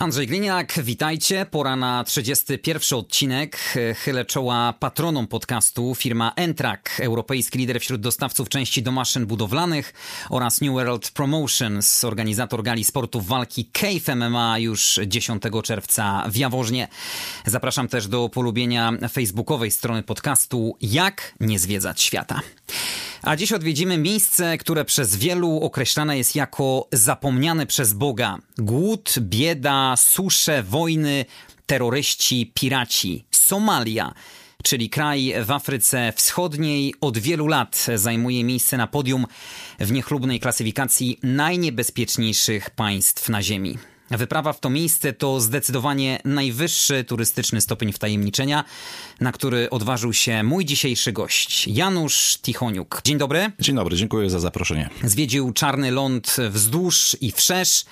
Andrzej Gliniak, witajcie. Pora na 31 odcinek. Chylę czoła patronom podcastu firma Entrak, europejski lider wśród dostawców części do maszyn budowlanych oraz New World Promotions, organizator gali sportów walki Cave MMA już 10 czerwca w Jaworznie. Zapraszam też do polubienia facebookowej strony podcastu Jak nie zwiedzać świata. A dziś odwiedzimy miejsce, które przez wielu określane jest jako zapomniane przez Boga. Głód, bieda, susze, wojny, terroryści, piraci. Somalia czyli kraj w Afryce Wschodniej, od wielu lat zajmuje miejsce na podium w niechlubnej klasyfikacji najniebezpieczniejszych państw na Ziemi. Wyprawa w to miejsce to zdecydowanie najwyższy turystyczny stopień wtajemniczenia, na który odważył się mój dzisiejszy gość, Janusz Tichoniuk. Dzień dobry. Dzień dobry, dziękuję za zaproszenie. Zwiedził Czarny Ląd wzdłuż i wszerz,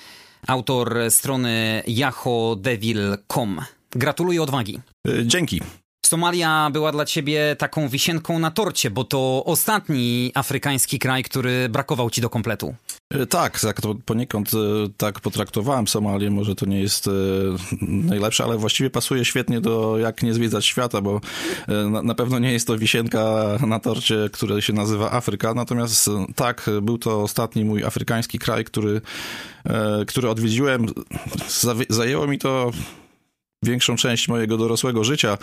autor strony yahodevil.com. Gratuluję odwagi. Dzięki. Somalia była dla ciebie taką wisienką na torcie, bo to ostatni afrykański kraj, który brakował ci do kompletu. Tak, tak to poniekąd tak potraktowałem Somalię. Może to nie jest najlepsze, ale właściwie pasuje świetnie do jak nie zwiedzać świata, bo na, na pewno nie jest to wisienka na torcie, które się nazywa Afryka. Natomiast tak, był to ostatni mój afrykański kraj, który, który odwiedziłem. Zajęło mi to większą część mojego dorosłego życia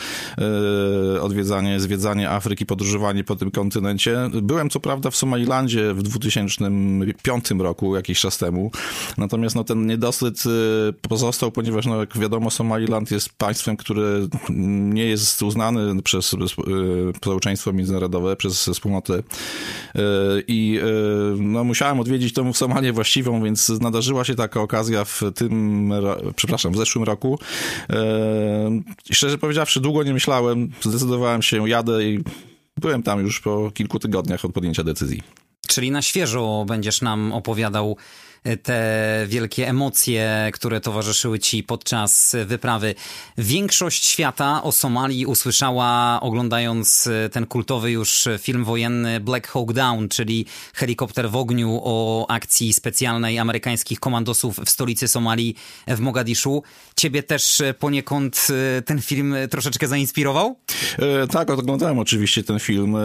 yy, odwiedzanie, zwiedzanie Afryki, podróżowanie po tym kontynencie. Byłem co prawda w Somalilandzie w 2005 roku, jakiś czas temu, natomiast no, ten niedosyt yy, pozostał, ponieważ no, jak wiadomo Somaliland jest państwem, które nie jest uznane przez yy, społeczeństwo międzynarodowe, przez wspólnotę. I no, musiałem odwiedzić tą Somalię właściwą, więc nadarzyła się taka okazja w tym, przepraszam, w zeszłym roku Szczerze powiedziawszy, długo nie myślałem, zdecydowałem się, jadę i byłem tam już po kilku tygodniach od podjęcia decyzji. Czyli na świeżo będziesz nam opowiadał te wielkie emocje, które towarzyszyły ci podczas wyprawy. Większość świata o Somalii usłyszała oglądając ten kultowy już film wojenny Black Hawk Down, czyli helikopter w ogniu o akcji specjalnej amerykańskich komandosów w stolicy Somalii w Mogadiszu. Ciebie też poniekąd ten film troszeczkę zainspirował? E, tak, oglądałem oczywiście ten film, e,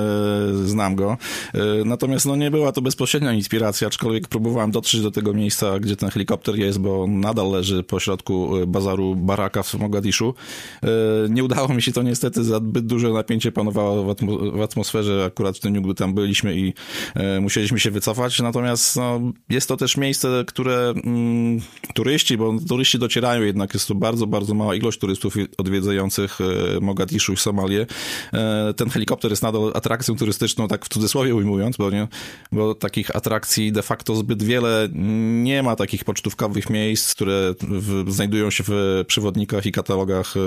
znam go. E, natomiast no, nie była to bezpośrednia inspiracja, aczkolwiek próbowałem dotrzeć do tego tego miejsca, gdzie ten helikopter jest, bo nadal leży po środku e, bazaru Baraka w Mogadiszu. E, nie udało mi się to niestety, zbyt duże napięcie panowało w atmosferze akurat w tym dniu, gdy tam byliśmy i e, musieliśmy się wycofać. Natomiast no, jest to też miejsce, które mm, turyści, bo turyści docierają jednak, jest to bardzo, bardzo mała ilość turystów odwiedzających Mogadiszu i Somalię. Ten helikopter jest nadal atrakcją turystyczną, tak w cudzysłowie ujmując, bo, nie, bo takich atrakcji de facto zbyt wiele nie ma takich pocztówkowych miejsc, które w, znajdują się w przewodnikach i katalogach, e,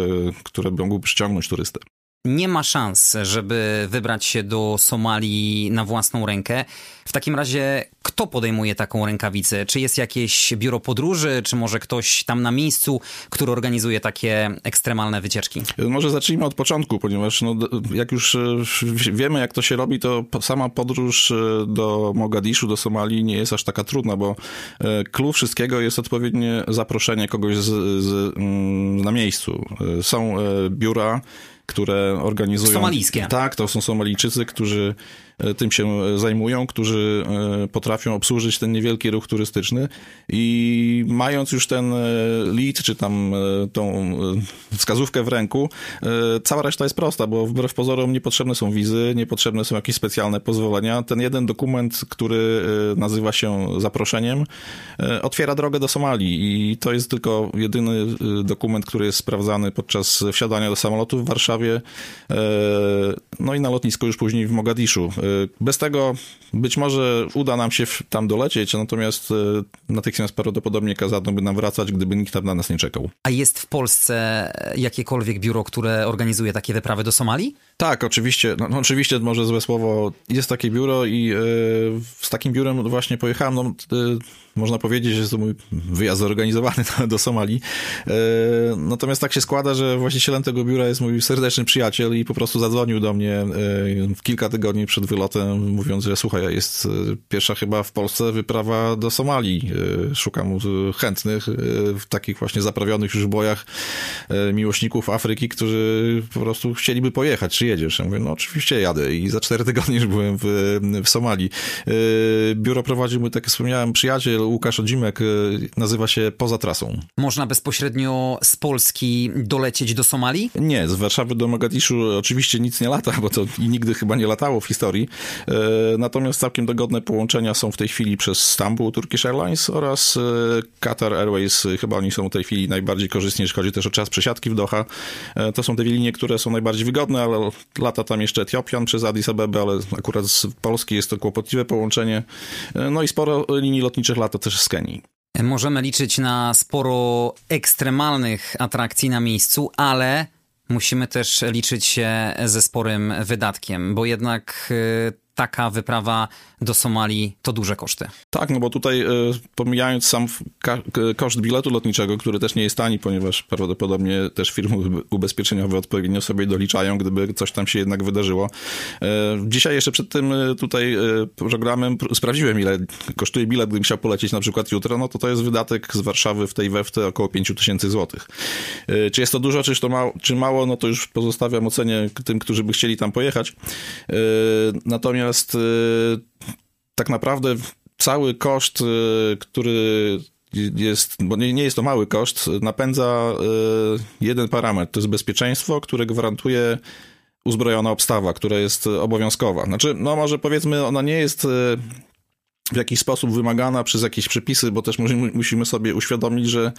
które mogłyby przyciągnąć turystę nie ma szans, żeby wybrać się do Somalii na własną rękę. W takim razie, kto podejmuje taką rękawicę? Czy jest jakieś biuro podróży, czy może ktoś tam na miejscu, który organizuje takie ekstremalne wycieczki? Może zacznijmy od początku, ponieważ no, jak już e, wiemy, jak to się robi, to sama podróż e, do Mogadiszu, do Somalii nie jest aż taka trudna, bo klucz wszystkiego jest odpowiednie zaproszenie kogoś z, z, mm, na miejscu. Są biura, które organizują... Somalijskie. Tak, to są Somalijczycy, którzy tym się e, zajmują, którzy e, potrafią obsłużyć ten niewielki ruch turystyczny i mając już ten lead, czy tam tą wskazówkę w ręku, cała reszta jest prosta, bo wbrew pozorom niepotrzebne są wizy, niepotrzebne są jakieś specjalne pozwolenia. Ten jeden dokument, który nazywa się zaproszeniem, otwiera drogę do Somalii i to jest tylko jedyny dokument, który jest sprawdzany podczas wsiadania do samolotu w Warszawie, no i na lotnisku już później w Mogadiszu. Y, bez tego być może uda nam się tam dolecieć, natomiast y, natychmiast prawdopodobnie kazano by nam wracać, gdyby nikt tam na nas nie czekał. A jest w Polsce jakiekolwiek biuro, które organizuje takie wyprawy do Somalii? Tak, oczywiście, no, no, oczywiście może złe słowo, jest takie biuro i yy, z takim biurem właśnie pojechałem, no, yy, można powiedzieć, że to mój wyjazd zorganizowany do Somalii. Yy, natomiast tak się składa, że właścicielem tego biura jest mój serdeczny przyjaciel i po prostu zadzwonił do mnie kilka tygodni przed wylotem, mówiąc, że słuchaj, jest pierwsza chyba w Polsce wyprawa do Somalii. Szukam chętnych w takich właśnie zaprawionych już bojach miłośników Afryki, którzy po prostu chcieliby pojechać. Czy jedziesz? Ja mówię, no oczywiście jadę i za cztery tygodnie już byłem w, w Somalii. Yy, biuro prowadził mój, tak jak wspomniałem, przyjaciel Łukasz Odzimek, yy, nazywa się Poza Trasą. Można bezpośrednio z Polski dolecieć do Somalii? Nie, z Warszawy do Mogadiszu oczywiście nic nie lata, bo to i nigdy chyba nie latało w historii. Yy, natomiast całkiem dogodne połączenia są w tej chwili przez Stambuł Turkish Airlines oraz Qatar Airways. Chyba oni są w tej chwili najbardziej korzystni, jeśli chodzi też o czas przesiadki w Doha. To są te linie, które są najbardziej wygodne, ale lata tam jeszcze Etiopian przez Addis Abebę, ale akurat z Polski jest to kłopotliwe połączenie. No i sporo linii lotniczych lata też z Kenii. Możemy liczyć na sporo ekstremalnych atrakcji na miejscu, ale musimy też liczyć się ze sporym wydatkiem, bo jednak y, taka wyprawa do Somalii to duże koszty. Tak, no bo tutaj e, pomijając sam koszt biletu lotniczego, który też nie jest tani, ponieważ prawdopodobnie też firmy ubezpieczeniowe odpowiednio sobie doliczają, gdyby coś tam się jednak wydarzyło. E, dzisiaj jeszcze przed tym e, tutaj programem sprawdziłem, ile kosztuje bilet, gdybym chciał polecieć na przykład jutro, no to to jest wydatek z Warszawy w tej weftę około 5 tysięcy złotych. Czy jest to dużo, czy to mało, czy mało, no to już pozostawiam ocenie tym, którzy by chcieli tam pojechać. Natomiast tak naprawdę cały koszt, y, który jest, bo nie, nie jest to mały koszt, napędza y, jeden parametr, to jest bezpieczeństwo, które gwarantuje uzbrojona obstawa, która jest obowiązkowa. Znaczy, no może powiedzmy, ona nie jest y, w jakiś sposób wymagana przez jakieś przepisy, bo też musimy sobie uświadomić, że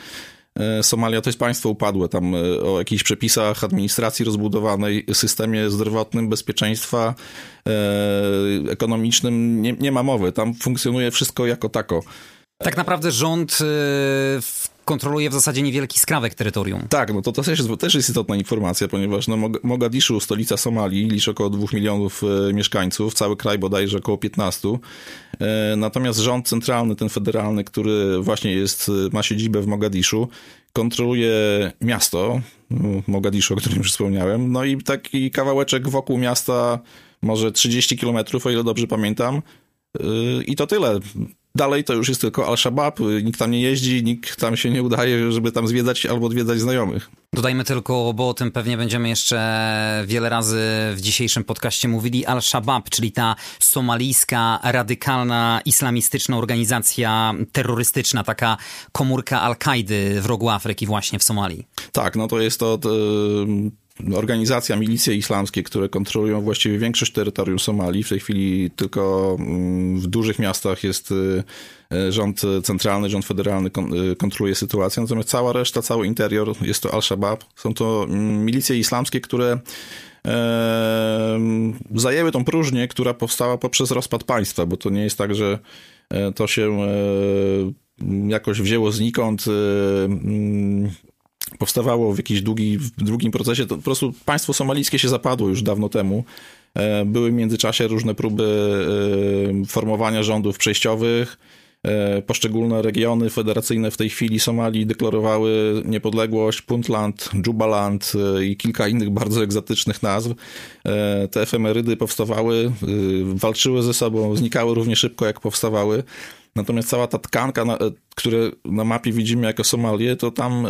Somalia to jest państwo upadłe, tam e, o jakichś przepisach administracji rozbudowanej, systemie zdrowotnym, bezpieczeństwa e, ekonomicznym nie, nie ma mowy. Tam funkcjonuje wszystko jako tako. Tak naprawdę rząd kontroluje w zasadzie niewielki skrawek terytorium. Tak, no to, to też, jest, też jest istotna informacja, ponieważ no, Mogadiszu, stolica Somalii, liczy około 2 milionów e, mieszkańców, cały kraj bodajże około 15. E, natomiast rząd centralny, ten federalny, który właśnie jest, ma siedzibę w Mogadiszu, kontroluje miasto, no, Mogadiszu, o którym już wspomniałem, no i taki kawałeczek wokół miasta, może 30 kilometrów, o ile dobrze pamiętam, e, i to tyle. Dalej to już jest tylko Al-Shabaab, nikt tam nie jeździ, nikt tam się nie udaje, żeby tam zwiedzać albo odwiedzać znajomych. Dodajmy tylko, bo o tym pewnie będziemy jeszcze wiele razy w dzisiejszym podcaście mówili, Al-Shabaab, czyli ta somalijska, radykalna, islamistyczna organizacja terrorystyczna, taka komórka Al-Kaidy w rogu Afryki właśnie w Somalii. Tak, no to jest to... to organizacja, milicje islamskie, które kontrolują właściwie większość terytorium Somalii. W tej chwili tylko mm, w dużych miastach jest y, rząd centralny, rząd federalny y, kontroluje sytuację, natomiast cała reszta, cały interior jest to Al-Shabaab. Są to mm, milicje islamskie, które e, zajęły tą próżnię, która powstała poprzez rozpad państwa, bo to nie jest tak, że e, to się e, jakoś wzięło znikąd mm, powstawało w jakimś długi, w długim procesie, to po prostu państwo somalijskie się zapadło już dawno temu. E, były w międzyczasie różne próby e, formowania rządów przejściowych. E, poszczególne regiony federacyjne w tej chwili Somalii deklarowały niepodległość, Puntland, Jubaland i kilka innych bardzo egzotycznych nazw. Te efemerydy powstawały, walczyły ze sobą, znikały równie szybko jak powstawały. Natomiast cała ta tkanka, na, które na mapie widzimy jako Somalię, to tam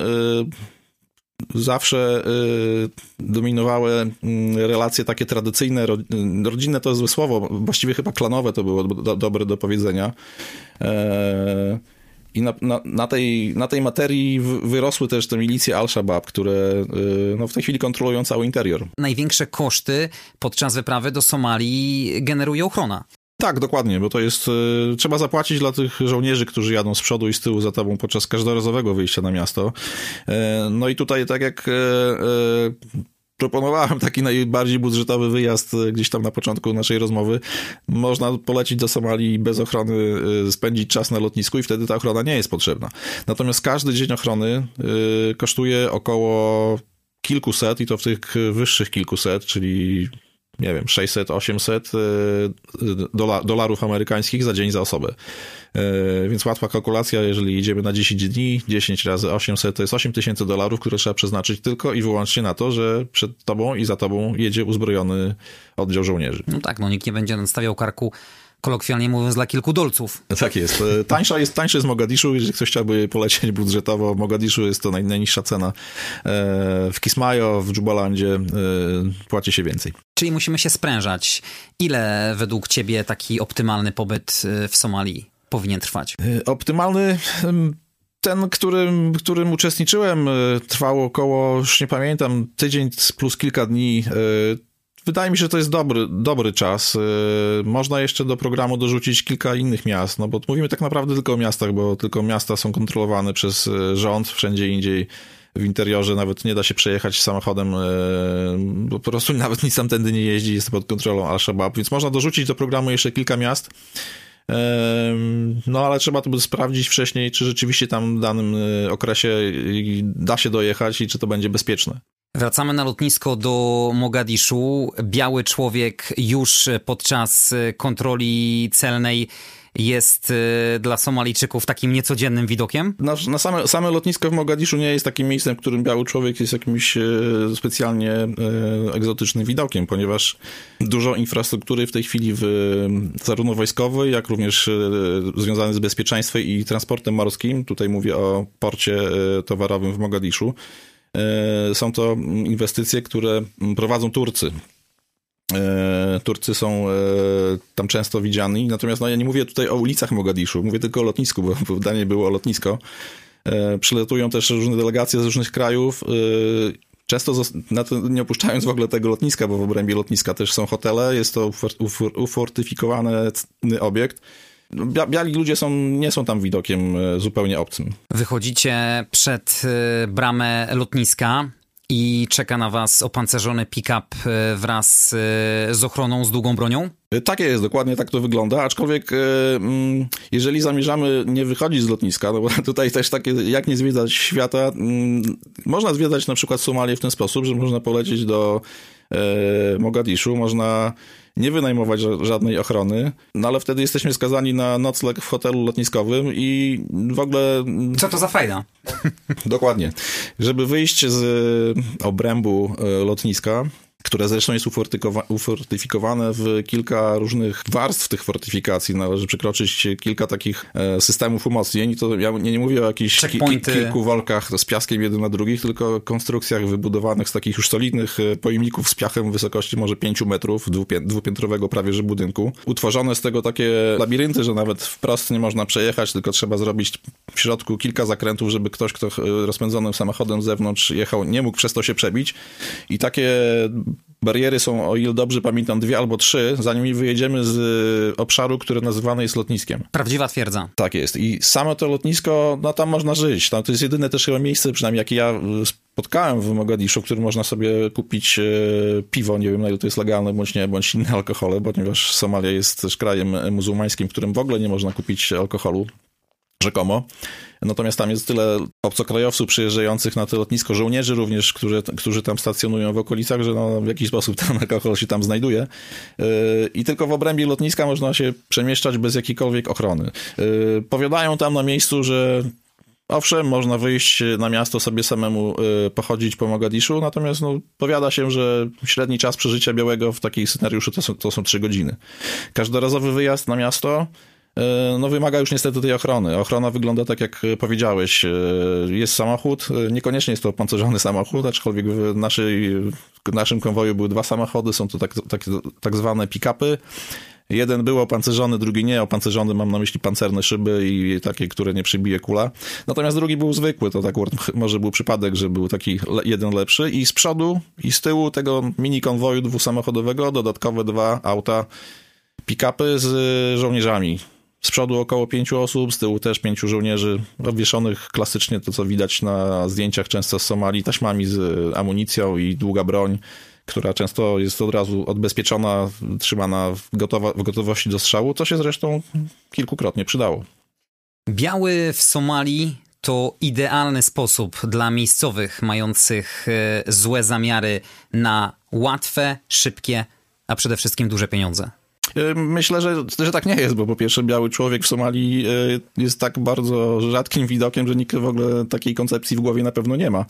zawsze y, dominowały mm, relacje takie tradycyjne, rodzinne to złe słowo, właściwie chyba klanowe to było do, dobre do powiedzenia. E, I na, na, na, tej, na tej materii wyrosły też te milicje Al-Shabaab, które no, w tej chwili kontrolują cały interior. Największe koszty podczas wyprawy do Somalii generuje ochrona. Tak, dokładnie, bo to jest. Y, trzeba zapłacić dla tych żołnierzy, którzy jadą z przodu i z tyłu za tobą podczas każdorazowego wyjścia na miasto. E, no i tutaj, tak jak. E, proponowałem taki najbardziej budżetowy wyjazd gdzieś tam na początku naszej rozmowy. Można polecić do Somalii bez ochrony, spędzić czas na lotnisku i wtedy ta ochrona nie jest potrzebna. Natomiast każdy dzień ochrony kosztuje około kilkuset i to w tych wyższych kilkuset, czyli nie wiem, 600-800 dola, dolarów amerykańskich za dzień za osobę. Więc łatwa kalkulacja, jeżeli idziemy na 10 dni, 10 razy 800 to jest 8 tysięcy dolarów, które trzeba przeznaczyć tylko i wyłącznie na to, że przed tobą i za tobą jedzie uzbrojony oddział żołnierzy. No tak, no nikt nie będzie nastawiał karku kolokwialnie mówiąc, dla kilku dolców. Tak jest. E, tańsza jest, tańsze jest Mogadiszu, jeżeli ktoś chciałby polecieć budżetowo. Mogadiszu jest to naj, najniższa cena. E, w Kismayo, w Jubalandzie e, płaci się więcej. Czyli musimy się sprężać. Ile według ciebie taki optymalny pobyt w Somalii powinien trwać? Optymalny ten, którym, którym uczestniczyłem, trwał około, już nie pamiętam, tydzień plus kilka dni wydaje mi się, że to jest dobry, dobry czas. Y, można jeszcze do programu dorzucić kilka innych miast, no bo mówimy tak naprawdę tylko o miastach, bo tylko miasta są kontrolowane przez y, rząd, wszędzie indziej w interiorze nawet nie da się przejechać samochodem, y, bo po prostu nawet nic tamtędy nie jeździ, jest pod kontrolą Al-Shabaab, więc można dorzucić do programu jeszcze kilka miast. No ale trzeba to sprawdzić wcześniej, czy rzeczywiście tam w danym okresie da się dojechać i czy to będzie bezpieczne. Wracamy na lotnisko do Mogadiszu. Biały człowiek już podczas kontroli celnej jest e, dla Somalijczyków takim niecodziennym widokiem? Na, na same, same lotnisko w Mogadiszu nie jest takim miejscem, w którym biały człowiek jest jakimś e, specjalnie e, egzotycznym widokiem, ponieważ dużo infrastruktury w tej chwili w, zarówno wojskowej, jak również związane z bezpieczeństwem i transportem morskim, tutaj mówię o porcie towarowym w Mogadiszu, E, są to inwestycje, które prowadzą Turcy. E, Turcy są e, tam często widziani, natomiast no, ja nie mówię tutaj o ulicach Mogadiszu, mówię tylko o lotnisku, bo pytanie było lotnisko. Przyletują też różne delegacje z różnych krajów, często nie opuszczając w ogóle tego lotniska, bo w obrębie lotniska też są hotele, jest to ufortyfikowany obiekt. Biali ludzie są, nie są tam widokiem e, zupełnie obcym. Wychodzicie przed e, bramę lotniska i czeka na was opancerzony pick-up e, wraz z ochroną z długą bronią? Takie jest, dokładnie tak to wygląda, aczkolwiek mm, jeżeli zamierzamy nie wychodzić z lotniska, no bo tutaj też takie, jak nie zwiedzać świata, mm, można zwiedzać na przykład Somalię w ten sposób, że można polecieć do Mogadiszu, można nie wynajmować żadnej ochrony, no ale wtedy jesteśmy skazani na nocleg w hotelu lotniskowym i w ogóle... Co to za fajda? Dokładnie. Żeby wyjść z obrębu e, lotniska, które zresztą jest ufortyfikowane w kilka różnych warstw tych fortyfikacji. Należy przekroczyć kilka takich e, systemów umocnień. To ja nie, nie mówię o jakichś ki kilku wolkach z piaskiem jeden na drugich, tylko konstrukcjach wybudowanych z takich już solidnych e, pojemników z piachem w wysokości może 5 metrów, dwupiętrowego prawie że budynku. Utworzone z tego takie labirynty, że nawet wprost nie można przejechać, tylko trzeba zrobić w środku kilka zakrętów, żeby ktoś, kto e, rozpędzonym samochodem z zewnątrz jechał, nie mógł przez to się przebić. I takie bariery są, o ile dobrze pamiętam, dwie albo trzy, zanim wyjedziemy z y, obszaru, który nazywany jest lotniskiem. Prawdziwa twierdza. Tak jest. I samo to lotnisko, no tam można żyć. Tam to jest jedyne też chyba miejsce, przynajmniej jakie ja y, spotkałem w Mogadiszu, w którym można sobie kupić y, piwo, nie wiem na ile to jest legalne, bądź nie, bądź inne alkohole, ponieważ Somalia jest też krajem muzułmańskim, w którym w ogóle nie można kupić alkoholu rzekomo. Natomiast tam jest tyle obcokrajowców przyjeżdżających na to lotnisko, żołnierzy również, którzy, którzy tam stacjonują w okolicach, że no, w jakiś sposób ten alkohol się tam znajduje. Yy, I tylko w obrębie lotniska można się przemieszczać bez jakiejkolwiek ochrony. Yy, powiadają tam na miejscu, że Owszem, można wyjść na miasto sobie samemu yy, pochodzić po Mogadiszu, natomiast no, powiada się, że średni czas przeżycia białego w takiej scenariuszu to są, to są 3 godziny. Każdorazowy wyjazd na miasto no wymaga już niestety tej ochrony. Ochrona wygląda tak, jak powiedziałeś. E, jest samochód, e, niekoniecznie jest to opancerzony samochód, aczkolwiek w, naszej, w naszym konwoju były dwa samochody, są to tak, tak, tak zwane pick-upy. Jeden był opancerzony, drugi nie. Opancerzony mam na myśli pancerne szyby i takie, które nie przybije kula. Natomiast drugi był zwykły, to tak może był przypadek, że był taki jeden lepszy. I z przodu i z tyłu tego mini konwoju dwusamochodowego dodatkowe dwa auta pick-upy z żołnierzami z przodu około pięciu osób, z tyłu też pięciu żołnierzy obwieszonych klasycznie, to co widać na zdjęciach często z Somalii, taśmami z amunicją i długa broń, która często jest od razu odbezpieczona, trzymana w, gotowa, w gotowości do strzału, co się zresztą kilkukrotnie przydało. Biały w Somalii to idealny sposób dla miejscowych mających e, złe zamiary na łatwe, szybkie a przede wszystkim duże pieniądze? Myślę, że, że tak nie jest, bo po pierwsze biały człowiek w Somalii jest tak bardzo rzadkim widokiem, że nikt w ogóle takiej koncepcji w głowie na pewno nie ma.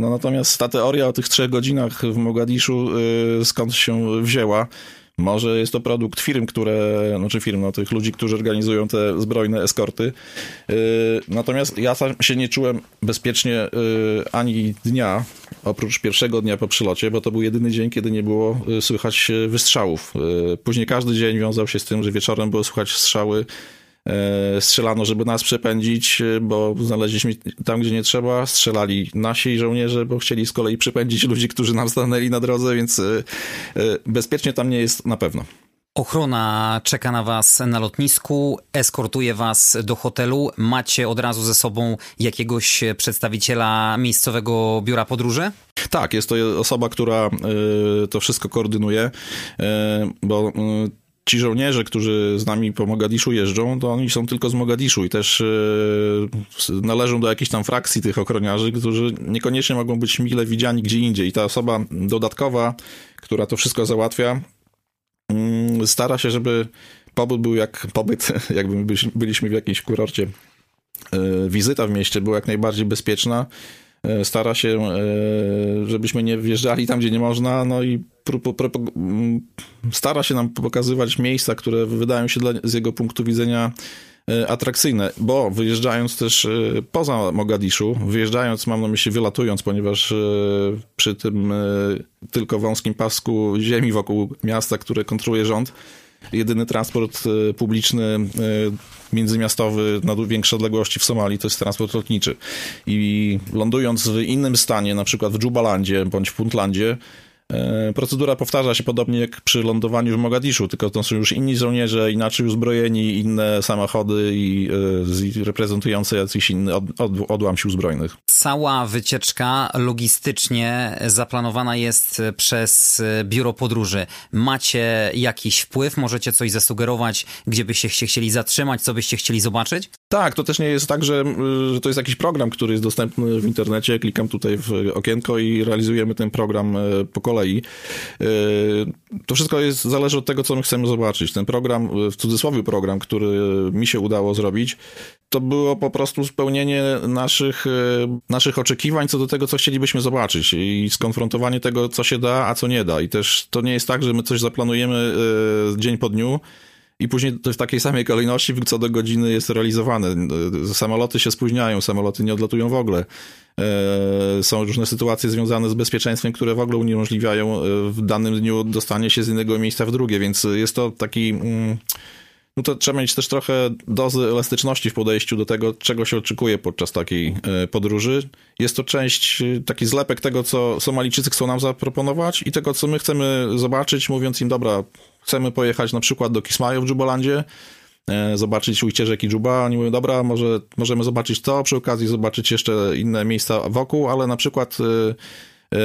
No, natomiast ta teoria o tych trzech godzinach w Mogadiszu skąd się wzięła, może jest to produkt firm, które, znaczy firm, no tych ludzi, którzy organizują te zbrojne eskorty. Yy, natomiast ja sam się nie czułem bezpiecznie yy, ani dnia, oprócz pierwszego dnia po przylocie, bo to był jedyny dzień, kiedy nie było yy, słychać wystrzałów. Później każdy dzień wiązał się z tym, że wieczorem było słychać strzały strzelano, żeby nas przepędzić, e, bo znaleźliśmy tam, gdzie nie trzeba. Strzelali nasi żołnierze, bo chcieli z kolei przepędzić ludzi, którzy nam stanęli na drodze, więc e, bezpiecznie tam nie jest na pewno. Ochrona czeka na Was na lotnisku, eskortuje Was do hotelu. Macie od razu ze sobą jakiegoś przedstawiciela miejscowego biura podróży? Tak, jest to osoba, która to wszystko koordynuje, bo ci żołnierze, którzy z nami po Mogadiszu jeżdżą, to oni są tylko z Mogadiszu i też yy, należą do jakiejś tam frakcji tych ochroniarzy, którzy niekoniecznie mogą być mile widziani gdzie indziej. I ta osoba dodatkowa, która to wszystko załatwia, yy, stara się, żeby pobyt był jak pobyt, jakby byliśmy w jakimś kurorcie. Yy, wizyta w mieście była jak najbardziej bezpieczna E, stara się, e, żebyśmy nie wjeżdżali tam, gdzie nie można, no i mm, stara się nam pokazywać miejsca, które wydają się dla, z jego punktu widzenia e, atrakcyjne, bo wyjeżdżając też poza Mogadiszu, wyjeżdżając, mam na myśli wylatując, ponieważ przy tym tylko wąskim pasku ziemi wokół miasta, które kontroluje rząd, jedyny transport publiczny międzymiastowy na większe odległości w Somalii to jest transport lotniczy. I lądując w innym stanie, na przykład w Dżubalandzie bądź w Puntlandzie, e, Procedura powtarza się podobnie jak przy lądowaniu w Mogadiszu, tylko to są już inni żołnierze, inaczej uzbrojeni, inne samochody i y, reprezentujące jakiś inny od, od, odłam sił zbrojnych. Cała wycieczka logistycznie zaplanowana jest przez biuro podróży. Macie jakiś wpływ? Możecie coś zasugerować, gdzie byście się chcieli zatrzymać, co byście chcieli zobaczyć? Tak, to też nie jest tak, że, że to jest jakiś program, który jest dostępny w internecie. Klikam tutaj w okienko i realizujemy ten program e, po kolei. E, to wszystko jest, zależy od tego, co my chcemy zobaczyć. Ten program, w cudzysłowie program, który mi się udało zrobić, to było po prostu spełnienie naszych, e, naszych oczekiwań co do tego, co chcielibyśmy zobaczyć i skonfrontowanie tego, co się da, a co nie da. I też to nie jest tak, że my coś zaplanujemy dzień po dniu, i później w takiej samej kolejności co do godziny jest realizowane. Samoloty się spóźniają, samoloty nie odlatują w ogóle. E, są różne sytuacje związane z bezpieczeństwem, które w ogóle uniemożliwiają e, w danym dniu dostanie się z innego miejsca w drugie, więc jest to taki mm, no to trzeba mieć też trochę dozy elastyczności w podejściu do tego, czego się oczekuje podczas takiej e, podróży. Jest to część, taki zlepek tego, co Somalijczycy chcą nam zaproponować i tego, co my chcemy zobaczyć, mówiąc im, dobra, chcemy pojechać na przykład do Kismayo w Dżubalandzie, e, zobaczyć ujście rzeki Dżuba. Oni mówią, dobra, może możemy zobaczyć to, przy okazji zobaczyć jeszcze inne miejsca wokół, ale na przykład e, e,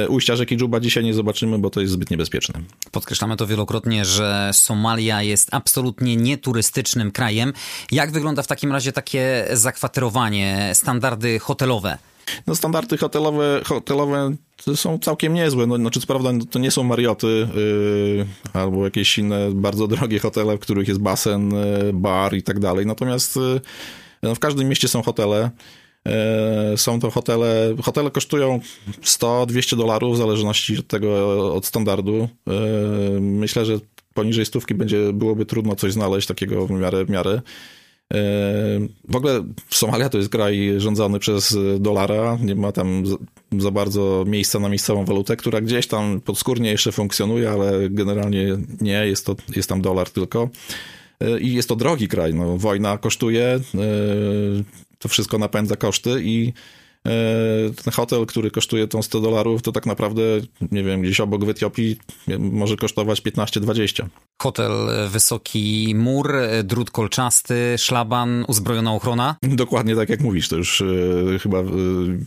ujścia rzeki Dżuba dzisiaj nie zobaczymy, bo to jest zbyt niebezpieczne. Podkreślamy to wielokrotnie, że Somalia jest absolutnie nieturystycznym krajem. Jak wygląda w takim razie takie zakwaterowanie, standardy hotelowe? No standardy hotelowe, hotelowe są całkiem niezłe. No, znaczy, co prawda to nie są Marioty yy, albo jakieś inne bardzo drogie hotele, w których jest basen, yy, bar i tak dalej. Natomiast yy, no, w każdym mieście są hotele. Yy, są to hotele, hotele kosztują 100-200 dolarów w zależności od tego, od standardu. Yy, myślę, że poniżej stówki będzie, byłoby trudno coś znaleźć takiego w miarę, w miarę. E, w ogóle Somalia to jest kraj rządzony przez dolara, nie ma tam za bardzo miejsca na miejscową walutę, która gdzieś tam podskórnie jeszcze funkcjonuje, ale generalnie nie, jest, to, jest tam dolar tylko. E, I jest to drogi kraj, no, wojna kosztuje, e, to wszystko napędza koszty i ten hotel, który kosztuje tą 100 dolarów, to tak naprawdę, nie wiem, gdzieś obok w Etiopii może kosztować 15-20. Hotel, wysoki mur, drut kolczasty, szlaban, uzbrojona ochrona? Dokładnie tak jak mówisz, to już e, chyba e,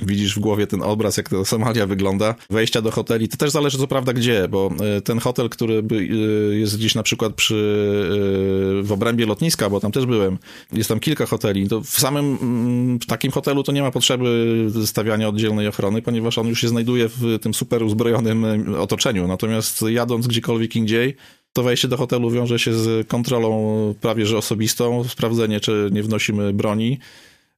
widzisz w głowie ten obraz, jak ta Somalia wygląda. Wejścia do hoteli, to też zależy co prawda gdzie, bo e, ten hotel, który jest gdzieś na przykład przy, w obrębie lotniska, bo tam też byłem, jest tam kilka hoteli, to w samym w takim hotelu to nie ma potrzeby stawiania oddzielnej ochrony, ponieważ on już się znajduje w tym super uzbrojonym otoczeniu. Natomiast jadąc gdziekolwiek indziej, to wejście do hotelu wiąże się z kontrolą prawie że osobistą, sprawdzenie, czy nie wnosimy broni.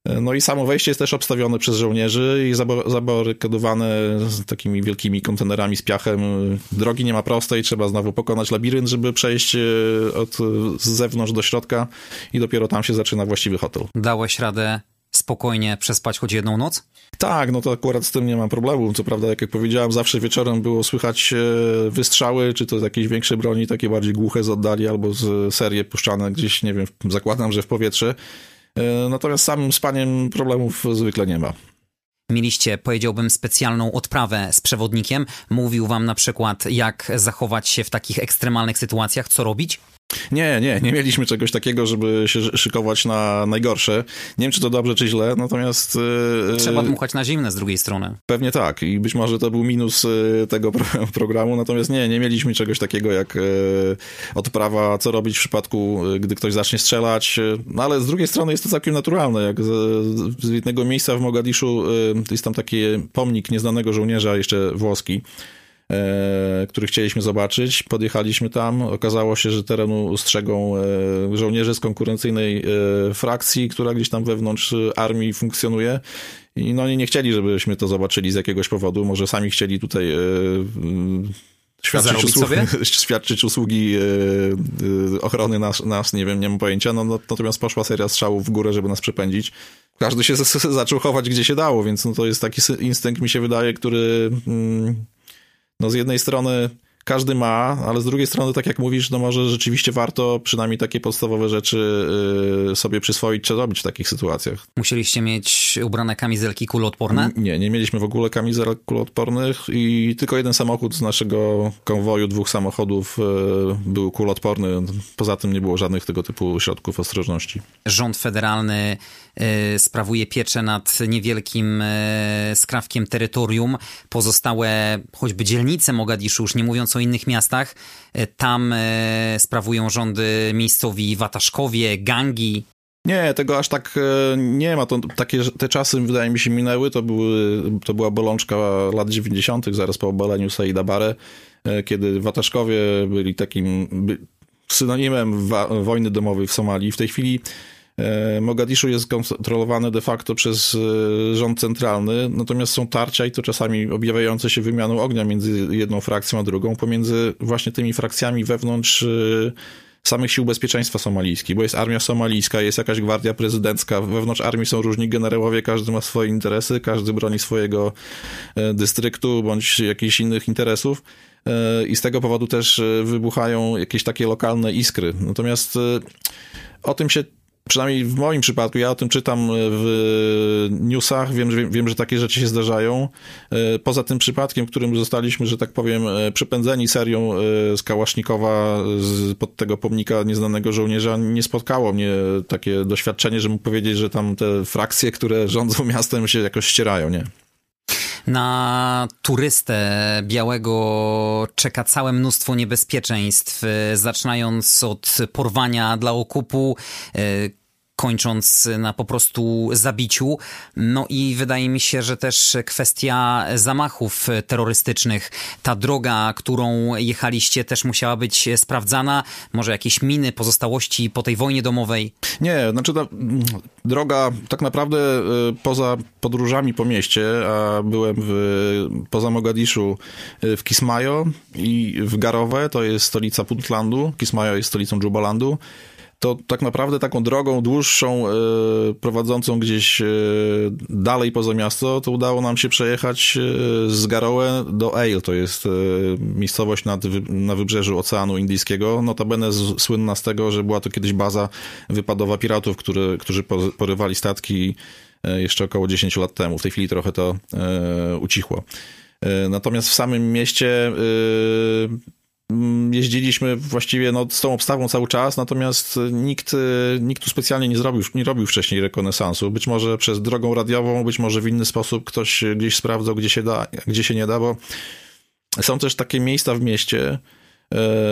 No i samo wejście jest też obstawione przez żołnierzy i zabarykadowane takimi wielkimi kontenerami z piachem. Drogi nie ma prostej, trzeba znowu pokonać labirynt, żeby przejść e, od z zewnątrz do środka i dopiero tam się zaczyna właściwy hotel. Dałeś radę spokojnie przespać choć jedną noc? Tak, no to akurat z tym nie mam problemu. Co prawda, jak, jak powiedziałem, zawsze wieczorem było słychać e, wystrzały, czy to z jakiejś większej broni, takie bardziej głuche z oddali, albo z serii puszczane gdzieś, nie wiem, zakładam, że w powietrze. E, natomiast samym spaniem problemów zwykle nie ma. Mieliście, powiedziałbym, specjalną odprawę z przewodnikiem. Mówił wam na przykład, jak zachować się w takich ekstremalnych sytuacjach, co robić? Nie, nie, nie mieliśmy czegoś takiego, żeby się szykować na najgorsze. Nie wiem, czy to dobrze, czy źle, natomiast... Yy, Trzeba dmuchać na zimne z drugiej strony. Pewnie tak i być może to był minus yy, tego programu, natomiast nie, nie mieliśmy czegoś takiego jak odprawa, co robić w przypadku, gdy ktoś zacznie strzelać, no ale z drugiej strony jest to całkiem naturalne, jak z, jednego miejsca w Mogadiszu jest tam taki pomnik nieznanego żołnierza, jeszcze włoski, który chcieliśmy zobaczyć. Podjechaliśmy tam. Okazało się, że terenu strzegą e, żołnierze z konkurencyjnej e, frakcji, która gdzieś tam wewnątrz armii funkcjonuje. I no oni nie chcieli, żebyśmy to zobaczyli z jakiegoś powodu. Może sami chcieli tutaj świadczyć, usługi, świadczyć usługi ochrony nas, nas, nie wiem, nie mam pojęcia. No, no, natomiast poszła seria strzałów w górę, żeby nas przepędzić. Każdy się zaczął chować, gdzie się dało, więc no, to jest taki instynkt, mi się wydaje, który... No z jednej strony każdy ma, ale z drugiej strony, tak jak mówisz, no może rzeczywiście warto przynajmniej takie podstawowe rzeczy y, sobie przyswoić czy robić w takich sytuacjach. Musieliście mieć ubrane kamizelki kuloodporne? Nie, nie mieliśmy w ogóle kamizelek kuloodpornych i tylko jeden samochód z naszego konwoju, dwóch samochodów y, był kuloodporny. Poza tym nie było żadnych tego typu środków ostrożności. Rząd federalny y, sprawuje pieczę nad niewielkim skrawkiem terytorium. Pozostałe choćby dzielnice Mogadiszu, już nie mówiąc o innych miastach. E, tam e, sprawują rządy miejscowi wataszkowie, gangi. Nie, tego aż tak e, nie ma. To, takie, te czasy, wydaje mi się, minęły. To, były, to była bolączka lat 90., zaraz po obaleniu Saida kiedy wataszkowie byli takim synonimem wa, wojny domowej w Somalii. W tej chwili Mogadiszu jest kontrolowane de facto przez e, rząd centralny, natomiast są tarcia i to czasami objawiające się wymianą ognia między jedną frakcją a drugą, pomiędzy właśnie tymi frakcjami wewnątrz e, samych sił bezpieczeństwa somalijskich, bo jest armia somalijska, jest jakaś gwardia prezydencka, wewnątrz armii są różni generałowie, każdy ma swoje interesy, każdy broni swojego dystryktu bądź jakichś innych interesów i z tego powodu też wybuchają jakieś takie lokalne iskry. Natomiast o tym się przynajmniej w moim przypadku, ja o tym czytam w newsach, wiem, wiem, że takie rzeczy się zdarzają. E, poza tym przypadkiem, którym zostaliśmy, że tak powiem, e, przepędzeni serią e, z Kałasznikowa z, pod tego pomnika nieznanego żołnierza, nie spotkało mnie takie doświadczenie, że mógł powiedzieć, że tam te frakcje, które rządzą miastem się jakoś ścierają, nie? Na turystę białego czeka całe mnóstwo niebezpieczeństw, zaczynając od porwania dla okupu, kończąc na po prostu zabiciu. No i wydaje mi się, że też kwestia zamachów terrorystycznych. Ta droga, którą jechaliście, też musiała być sprawdzana. Może jakieś miny, pozostałości po tej wojnie domowej? Nie, znaczy ta droga tak naprawdę y, poza podróżami po mieście, a byłem w, poza Mogadiszu y, w Kismayo i w Garowe, to jest stolica Puntlandu. Kismayo jest stolicą Jubalandu to tak naprawdę taką drogą dłuższą, e, prowadzącą gdzieś e, dalej poza miasto, to udało nam się przejechać e, z Garowe do Ale, to jest miejscowość nad, na wybrzeżu Oceanu Indyjskiego, notabene słynna z tego, że była to kiedyś baza wypadowa piratów, który, którzy porywali statki jeszcze około 10 lat temu. W tej chwili trochę to ucichło. Natomiast w samym mieście jeździliśmy właściwie no, z tą obstawą cały czas, natomiast nikt, nikt tu specjalnie nie zrobił, nie robił wcześniej rekonesansu. Być może przez drogą radiową, być może w inny sposób ktoś gdzieś sprawdzał, gdzie się da, gdzie się nie da, bo są też takie miejsca w mieście, E,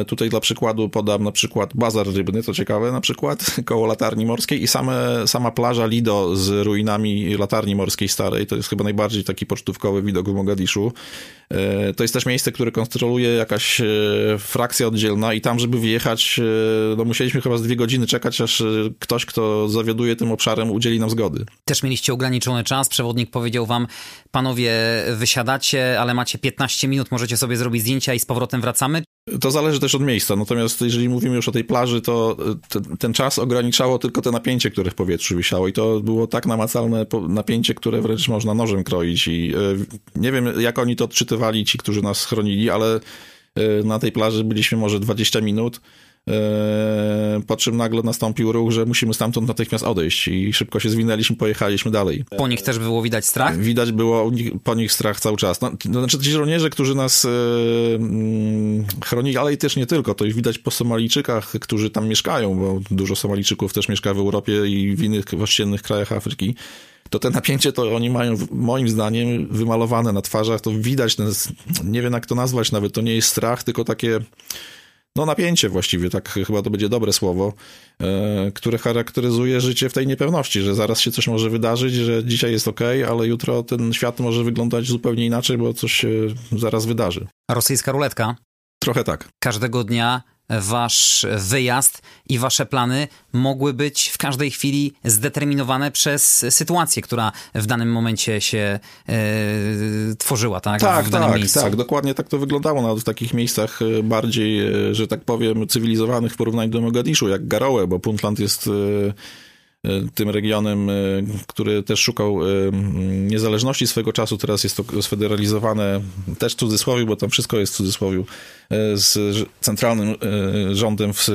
tutaj dla przykładu podam na przykład bazar rybny, to ciekawe na przykład, koło latarni morskiej i same, sama plaża Lido z ruinami latarni morskiej starej, to jest chyba najbardziej taki pocztówkowy widok w Mogadiszu. E, to jest też miejsce, które kontroluje jakaś e, frakcja oddzielna i tam, żeby wjechać, no musieliśmy chyba z dwie godziny czekać, aż ktoś, kto zawiaduje tym obszarem, udzieli nam zgody. Też mieliście ograniczony czas, przewodnik powiedział wam, panowie wysiadacie, ale macie 15 minut, możecie sobie zrobić zdjęcia i z powrotem wracamy? To zależy też od miejsca, natomiast jeżeli mówimy już o tej plaży, to ten, ten czas ograniczało tylko te napięcie, które w powietrzu wisiało. I to było tak namacalne napięcie, które wręcz można nożem kroić. I e, nie wiem, jak oni to odczytywali, ci, którzy nas chronili, ale e, na tej plaży byliśmy może 20 minut, po czym nagle nastąpił ruch, że musimy stamtąd natychmiast odejść i szybko się zwinęliśmy, pojechaliśmy dalej. Po nich też było widać strach? Widać było po nich strach cały czas. No, to znaczy ci żołnierze, którzy nas e, mm, chronili, ale i też nie tylko, to już widać po Somalijczykach, którzy tam mieszkają, bo dużo Somalijczyków też mieszka w Europie i w innych ościennych krajach Afryki to te napięcie to oni mają moim zdaniem wymalowane na twarzach, to widać ten, nie wiem jak to nazwać nawet, to nie jest strach, tylko takie no napięcie właściwie, tak chyba to będzie dobre słowo, e, które charakteryzuje życie w tej niepewności, że zaraz się coś może wydarzyć, że dzisiaj jest ok, ale jutro ten świat może wyglądać zupełnie inaczej, bo coś się zaraz wydarzy. Rosyjska ruletka? Trochę tak. Każdego dnia wasz wyjazd i wasze plany mogły być w każdej chwili zdeterminowane przez sytuację, która w danym momencie się e, tworzyła, tak? Tak, w danym tak, miejscu. tak. Dokładnie tak to wyglądało nawet w takich miejscach e, bardziej, e, że tak powiem, cywilizowanych w porównaniu do Mogadiszu, jak Garowe, bo Puntland jest E, tym regionem, e, który też szukał e, niezależności swego czasu. Teraz jest to sfederalizowane też w cudzysłowie, bo tam wszystko jest w cudzysłowie, z centralnym rządem w,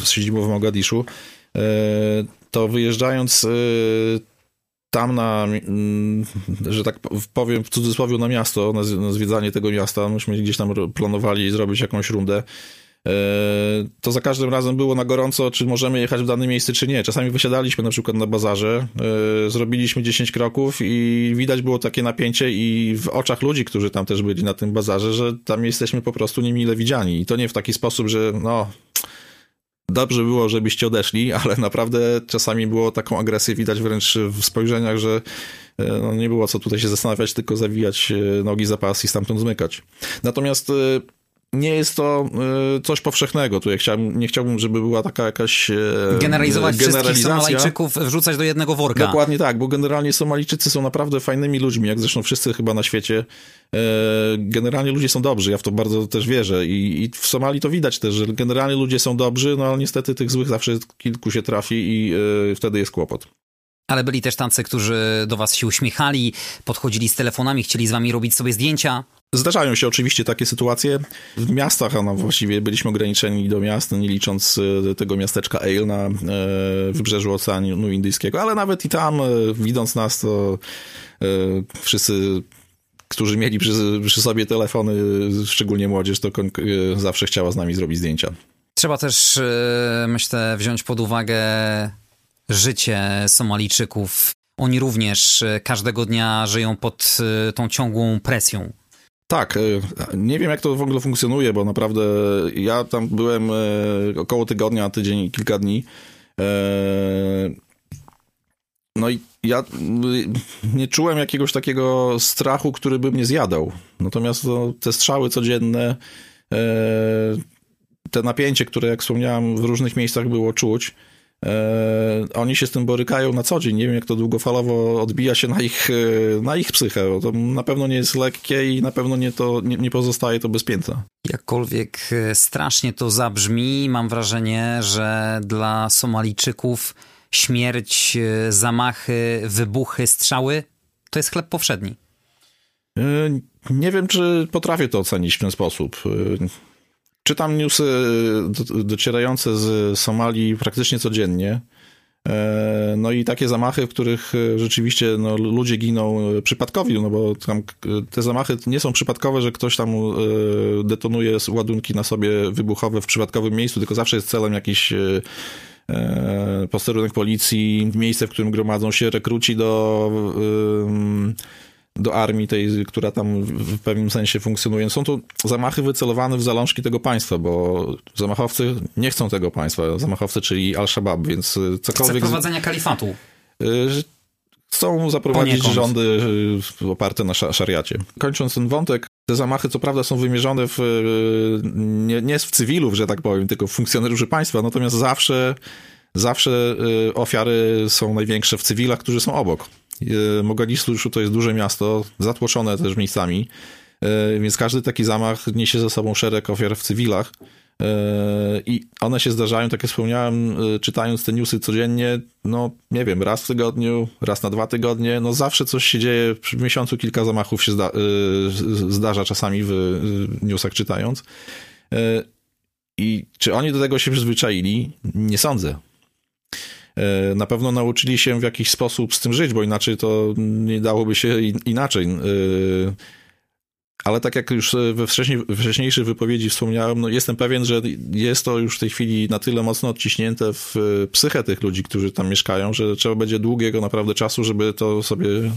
w siedzibą w Mogadiszu. To wyjeżdżając tam na, że tak powiem w cudzysłowie na miasto, na zwiedzanie tego miasta, myśmy gdzieś tam planowali zrobić jakąś rundę E, to za każdym razem było na gorąco, czy możemy jechać w dane miejsce, czy nie. Czasami wysiadaliśmy na przykład na bazarze, e, zrobiliśmy 10 kroków i widać było takie napięcie i w oczach ludzi, którzy tam też byli na tym bazarze, że tam jesteśmy po prostu niemile widziani. I to nie w taki sposób, że no dobrze było, żebyście odeszli, ale naprawdę czasami było taką agresję widać wręcz w spojrzeniach, że e, no, nie było co tutaj się zastanawiać, tylko zawijać nogi za pas i stamtąd zmykać. Natomiast nie jest to y, coś powszechnego. Tu ja chciałbym, nie chciałbym, żeby była taka jakaś e, Generalizować wszystkich Somalijczyków, wrzucać do jednego worka. Dokładnie tak, bo generalnie Somalijczycy są naprawdę fajnymi ludźmi, jak zresztą wszyscy chyba na świecie. E, generalnie ludzie są dobrzy, ja w to bardzo też wierzę i, i w Somalii to widać też, że generalnie ludzie są dobrzy, no ale niestety tych złych zawsze kilku się trafi i e, wtedy jest kłopot. Ale byli też tacy, którzy do was się uśmiechali, podchodzili z telefonami, chcieli z wami robić sobie zdjęcia. Zdarzają się oczywiście takie sytuacje. W miastach, a no właściwie byliśmy ograniczeni do miast, nie licząc e, tego miasteczka Ale na e, wybrzeżu Oceanu Indyjskiego, ale nawet i tam, e, widząc nas, to wszyscy którzy mieli przy, przy, sobie telefony, szczególnie młodzież, to zawsze chciała z nami zrobić zdjęcia. Trzeba też, myślę, wziąć pod uwagę życie Somalijczyków. Oni również każdego dnia żyją pod tą ciągłą presją. Tak, e, nie wiem jak to w ogóle funkcjonuje, bo naprawdę ja tam byłem e, około tygodnia, tydzień, kilka dni. E, no i ja nie czułem jakiegoś takiego strachu, który by mnie zjadał. Natomiast no, te strzały codzienne, te napięcie, które jak wspomniałem w różnych miejscach było czuć, E, oni się z tym borykają na co dzień. Nie wiem, jak to długofalowo odbija się na ich, e, na ich psychę. To na pewno nie jest lekkie i na pewno nie, to, nie, nie pozostaje to bez pięta. Jakkolwiek e, strasznie to zabrzmi, mam wrażenie, że dla Somalijczyków śmierć, zamachy, wybuchy, strzały to jest chleb powszedni. Nie wiem, czy potrafię to ocenić w ten sposób. Czytam newsy e, docierające z Somalii praktycznie codziennie. E, no i takie zamachy, w których e, rzeczywiście no, ludzie giną przypadkowi, no bo te zamachy nie są przypadkowe, że ktoś tam detonuje ładunki na sobie wybuchowe w przypadkowym miejscu, tylko zawsze jest celem jakiś posterunek policji, miejsce, w którym gromadzą się rekruci do do armii tej, która tam w pewnym sensie funkcjonuje. Są to zamachy wycelowane w zalążki tego państwa, bo zamachowcy nie chcą tego państwa. Zamachowcy, czyli Al-Shabaab, więc cokolwiek... Chce prowadzenia kalifatu. Chcą zaprowadzić Poniekąd. rządy oparte na szariacie. Kończąc ten wątek, te zamachy co prawda są wymierzone w, nie, nie w cywilów, że tak powiem, tylko w funkcjonariuszy państwa, natomiast zawsze, zawsze ofiary są największe w cywilach, którzy są obok. E, Mogadiszu to jest duże miasto, zatłoczone też miejscami, e, więc każdy taki zamach niesie ze sobą szereg ofiar w cywilach. E, I one się zdarzają, tak jak wspomniałem, czytając te newsy codziennie, no nie wiem, raz w tygodniu, raz na dwa tygodnie, no zawsze coś się dzieje, w miesiącu kilka zamachów się zda zdarza czasami w newsach czytając. I czy oni do tego się przyzwyczaili? Nie sądzę. E, na pewno nauczyli się w jakiś sposób z tym żyć, bo inaczej to nie dałoby się inaczej. E, ale tak jak już we wcześniejszej wypowiedzi wspomniałem, no jestem pewien, że jest to już w tej chwili na tyle mocno odciśnięte w psychę tych ludzi, którzy tam mieszkają, że trzeba będzie długiego naprawdę czasu, żeby to sobie e,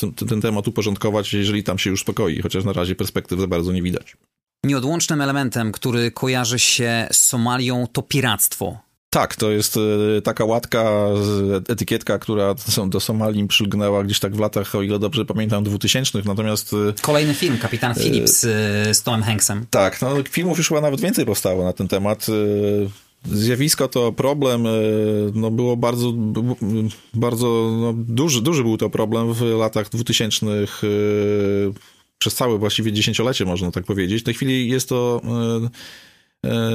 ten, ten temat uporządkować, jeżeli tam się już spokoi, chociaż na razie perspektyw za bardzo nie widać. Nieodłącznym elementem, który kojarzy się z Somalią, to piractwo. Tak, to jest e, taka łatka, etykietka, która do Somalii przylgnęła gdzieś tak w latach, o ile dobrze pamiętam, 2000. Natomiast. E, Kolejny film, Kapitan e, Phillips z Tomem Hanksem. Tak, no, filmów już chyba nawet więcej powstało na ten temat. Zjawisko to problem, no było bardzo, bardzo no, duży, duży był to problem w latach 2000 przez całe właściwie dziesięciolecie, można tak powiedzieć. W tej chwili jest to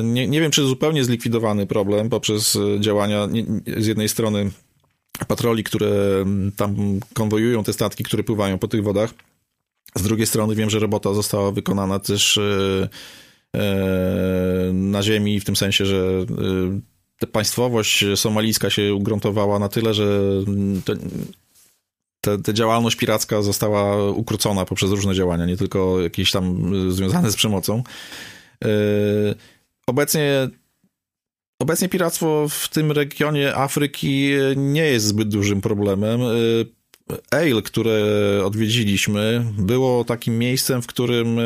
nie, nie wiem, czy zupełnie zlikwidowany problem poprzez e, działania z jednej strony patroli, które tam konwojują te statki, które pływają po tych wodach. Z drugiej strony wiem, że robota została wykonana też e, na ziemi, w tym sensie, że państwowość somalijska się ugruntowała na tyle, że te, te, działalność piracka została ukrócona poprzez różne działania, nie tylko jakieś tam związane z przemocą. Obecnie Obecnie piractwo w tym regionie Afryki nie jest zbyt dużym problemem. Ale, które odwiedziliśmy, było takim miejscem, w którym,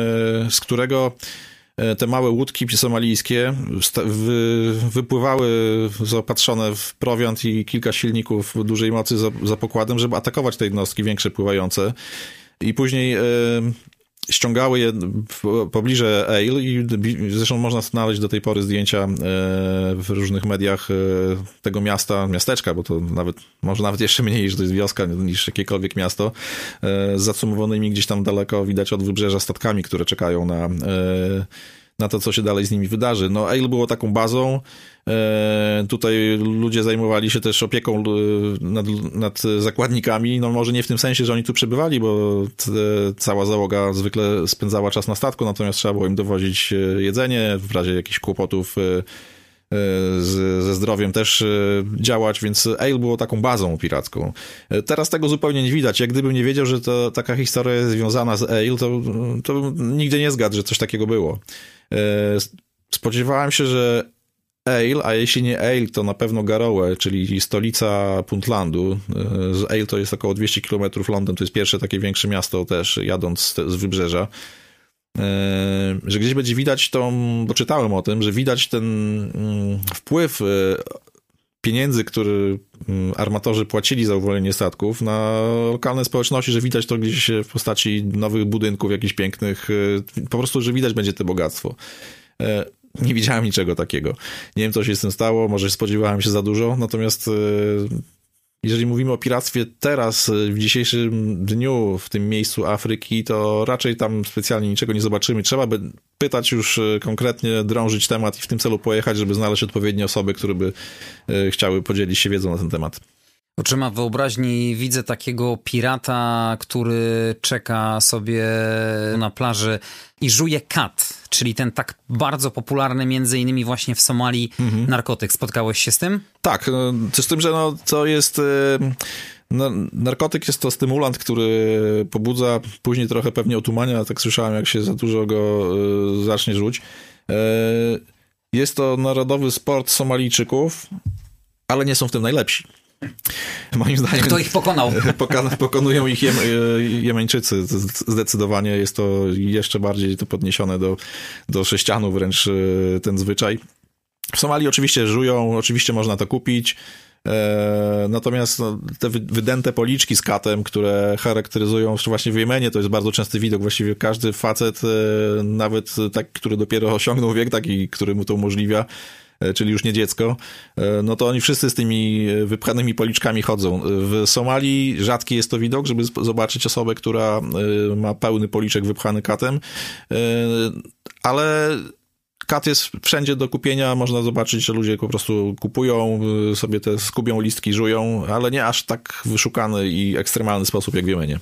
z którego te małe łódki somalijskie wypływały zaopatrzone w prowiant i kilka silników dużej mocy za, za pokładem, żeby atakować te jednostki większe pływające. I później ściągały je w pobliże Ale i zresztą można znaleźć do tej pory zdjęcia e, w różnych mediach e, tego miasta, miasteczka, bo to nawet, może nawet jeszcze mniej, że to jest wioska niż jakiekolwiek miasto, e, z zacumowanymi gdzieś tam daleko widać od wybrzeża statkami, które czekają na na to, co się dalej z nimi wydarzy. No, Ale było taką bazą. E, tutaj ludzie zajmowali się też opieką e, nad, nad, zakładnikami. No, może nie w tym sensie, że oni tu przebywali, bo cała załoga zwykle spędzała czas na statku, natomiast trzeba było im dowozić e, jedzenie w razie jakichś kłopotów z, ze zdrowiem też działać, więc Ale było taką bazą piracką. Teraz tego zupełnie nie widać. Jak gdybym nie wiedział, że to, taka historia jest związana z Ale, to, to nigdy nie zgadł, że coś takiego było. E, spodziewałem się, że Ale, a jeśli nie Ale, to na pewno Garowe, czyli stolica Puntlandu. E, z Ale to jest około 200 km Londyn, to jest pierwsze takie większe miasto też, jadąc z wybrzeża. E, że gdzieś będzie widać to, doczytałem o tym, że widać ten mm, wpływ pieniędzy, który mm, armatorzy płacili za uwolnienie statków na lokalne społeczności, że widać to gdzieś w postaci nowych budynków, jakichś pięknych, e, po prostu, że widać będzie to bogactwo. E, nie widziałem niczego takiego. Nie wiem, co się z tym stało, może spodziewałem się za dużo, natomiast e, jeżeli mówimy o piractwie teraz, w dzisiejszym dniu, w tym miejscu Afryki, to raczej tam specjalnie niczego nie zobaczymy. Trzeba by pytać już e, konkretnie, drążyć temat i w tym celu pojechać, żeby znaleźć odpowiednie osoby, które by e, chciały podzielić się wiedzą na ten temat. Oczyma wyobraźni widzę takiego pirata, który czeka sobie na plaży i żuje kat, czyli ten tak bardzo popularny między innymi właśnie w Somalii mhm. narkotyk. Spotkałeś się z tym? Tak, no, z tym, że no, to jest... No, narkotyk jest to stymulant, który pobudza, później trochę pewnie otumania, tak słyszałem, jak się za dużo go y, zacznie rzuć. Y, jest to narodowy sport Somalijczyków, ale nie są w tym najlepsi. Moim zdaniem. Kto ich pokonał? pokonują ich jem, Jemeńczycy. Zdecydowanie jest to jeszcze bardziej to podniesione do, do sześcianu wręcz ten zwyczaj. W Somalii oczywiście żują, oczywiście można to kupić. E, natomiast no, te wydęte policzki z katem, które charakteryzują właśnie w Jemenie, to jest bardzo częsty widok. Właściwie każdy facet, e, nawet taki, który dopiero osiągnął wiek taki, który mu to umożliwia, czyli już nie dziecko, no to oni wszyscy z tymi wypchanymi policzkami chodzą. W Somalii rzadki jest to widok, żeby zobaczyć osobę, która ma pełny policzek wypchany katem, ale Kat jest wszędzie do kupienia, można zobaczyć, że ludzie po prostu kupują, sobie te skubią listki, żują, ale nie aż tak wyszukany i ekstremalny sposób jak w Jemenie.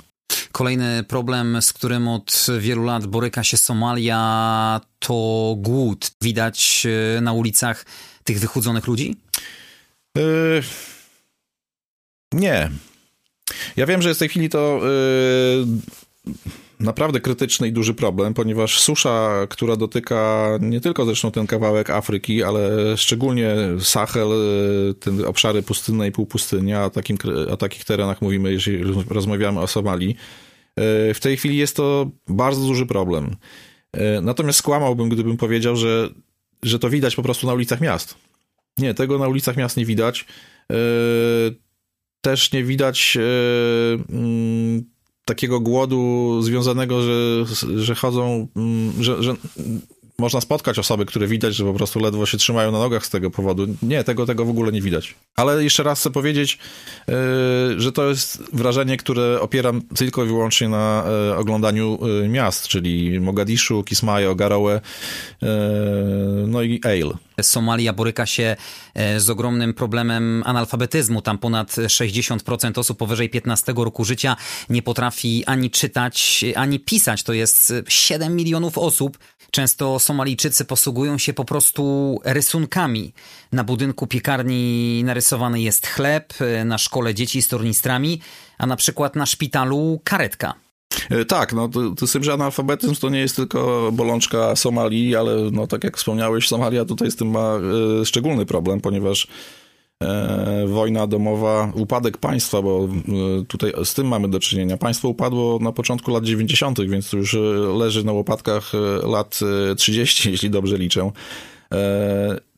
Kolejny problem, z którym od wielu lat boryka się Somalia, to głód. Widać y, na ulicach tych wychudzonych ludzi? Yy, nie. Ja wiem, że w tej chwili to yy, naprawdę krytyczny i duży problem, ponieważ susza, która dotyka nie tylko zresztą ten kawałek Afryki, ale szczególnie Sahel, te obszary pustynne i półpustyni, a, takim, o takich terenach mówimy, jeżeli rozmawiamy o Somalii, w tej chwili jest to bardzo duży problem. Y, natomiast skłamałbym, gdybym powiedział, że, że to widać po prostu na ulicach miast. Nie, tego na ulicach miast nie widać. Też nie widać mm, takiego głodu związanego, że, że chodzą, mm, że, że można spotkać osoby, które widać, że po prostu ledwo się trzymają na nogach z tego powodu. Nie, tego, tego w ogóle nie widać. Ale jeszcze raz chcę powiedzieć, yy, że to jest wrażenie, które opieram tylko i wyłącznie na yy, oglądaniu yy, miast, czyli Mogadiszu, Kismayo, Garowe, no i Eil. Somalia boryka się z ogromnym problemem analfabetyzmu. Tam ponad 60% osób powyżej 15 roku życia nie potrafi ani czytać, ani pisać. To jest 7 milionów osób. Często Somalijczycy posługują się po prostu rysunkami. Na budynku piekarni narysowany jest chleb, na szkole dzieci z tornistrami, a na przykład na szpitalu karetka. E, tak, no to, to z tym, że analfabetyzm to nie jest tylko bolączka Somalii, ale no tak jak wspomniałeś, Somalia tutaj z tym ma y, szczególny problem, ponieważ wojna domowa, upadek państwa, bo e, tutaj z tym mamy do czynienia. Państwo upadło na początku lat 90., więc już e, leży na łopatkach e, lat 30, jeśli dobrze liczę.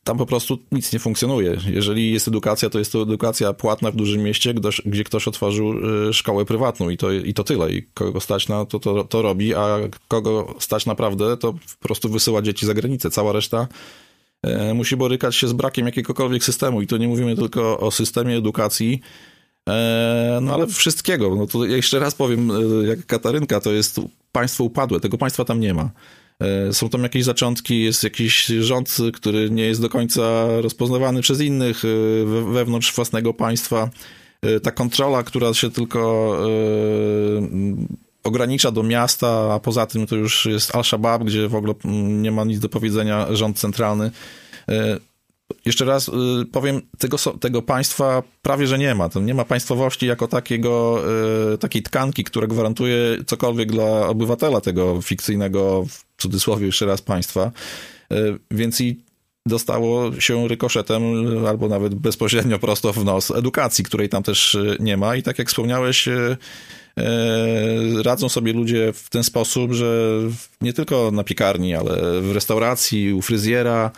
Tam po prostu nic nie funkcjonuje. Jeżeli jest edukacja, to jest to edukacja płatna w dużym mieście, gdzie ktoś otworzył szkołę prywatną i to, i to tyle. I kogo stać na to, to, to robi, a kogo stać naprawdę, to po prostu wysyła dzieci za granicę. Cała reszta E, musi borykać się z brakiem jakiegokolwiek systemu. I to nie mówimy tylko o systemie edukacji, e, no ale wszystkiego. No to jeszcze raz powiem, e, jak Katarynka, to jest państwo upadłe, tego państwa tam nie ma. Są tam jakieś zaczątki, jest jakiś rząd, który nie jest do końca rozpoznawany przez innych wewnątrz własnego państwa. Ta kontrola, która się tylko ogranicza do miasta, a poza tym to już jest Al-Shabaab, gdzie w ogóle mm, nie ma nic do powiedzenia rząd centralny. E, jeszcze raz y, powiem, tego, tego państwa prawie, że nie ma. Nie ma państwowości jako takiego, e, takiej tkanki, która gwarantuje cokolwiek dla obywatela tego fikcyjnego, w cudzysłowie jeszcze raz, państwa. E, więc i dostało się rykoszetem albo nawet bezpośrednio prosto w nos edukacji, której tam też nie ma. I tak jak wspomniałeś, E, radzą sobie ludzie w ten sposób, że nie tylko na piekarni, ale w restauracji, u fryzjera,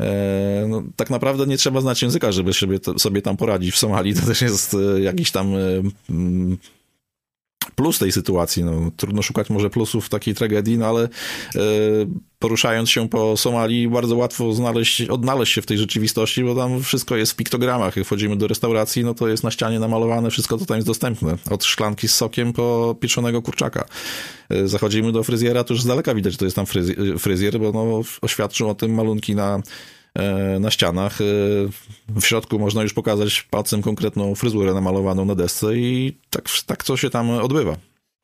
e, no, tak naprawdę nie trzeba znać języka, żeby sobie, sobie tam poradzić. W Somalii to też jest e, jakiś tam plus tej sytuacji. No, trudno szukać może plusów takiej tragedii, no ale e, poruszając się po Somalii bardzo łatwo znaleźć, odnaleźć się w tej rzeczywistości, bo tam wszystko jest w piktogramach. Jak wchodzimy do restauracji, no to jest na ścianie namalowane, wszystko to tam jest dostępne. Od szklanki z sokiem po pieczonego kurczaka. E, zachodzimy do fryzjera, to już z daleka widać, że to jest tam fryzjer, bo no, oświadczył o tym malunki na na ścianach. E, w środku można już pokazać palcem konkretną fryzurę namalowaną na desce i tak, tak co się tam odbywa.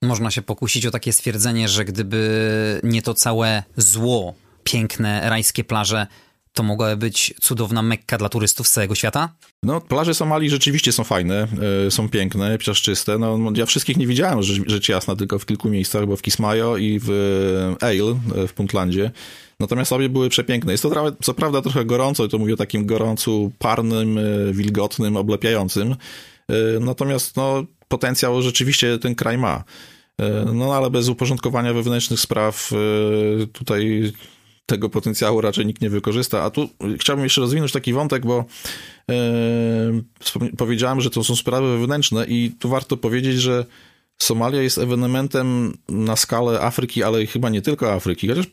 Można się pokusić o takie stwierdzenie, że gdyby nie to całe zło, piękne rajskie plaże, to mogłaby być cudowna mekka dla turystów z całego świata? No, plaże Somalii rzeczywiście są fajne, y, są piękne, piaszczyste. No, ja wszystkich nie widziałem, rzecz, rzecz jasna, tylko w kilku miejscach, bo w Kismayo i w Ale, w Puntlandzie. Natomiast obie były przepiękne. Jest to co prawda trochę gorąco, to mówię o takim gorącu, parnym, wilgotnym, oblepiającym. Natomiast no, potencjał rzeczywiście ten kraj ma. No ale bez uporządkowania wewnętrznych spraw tutaj tego potencjału raczej nikt nie wykorzysta. A tu chciałbym jeszcze rozwinąć taki wątek, bo e, powiedziałem, że to są sprawy wewnętrzne i tu warto powiedzieć, że Somalia jest ewenementem na skalę Afryki, ale chyba nie tylko Afryki, chociaż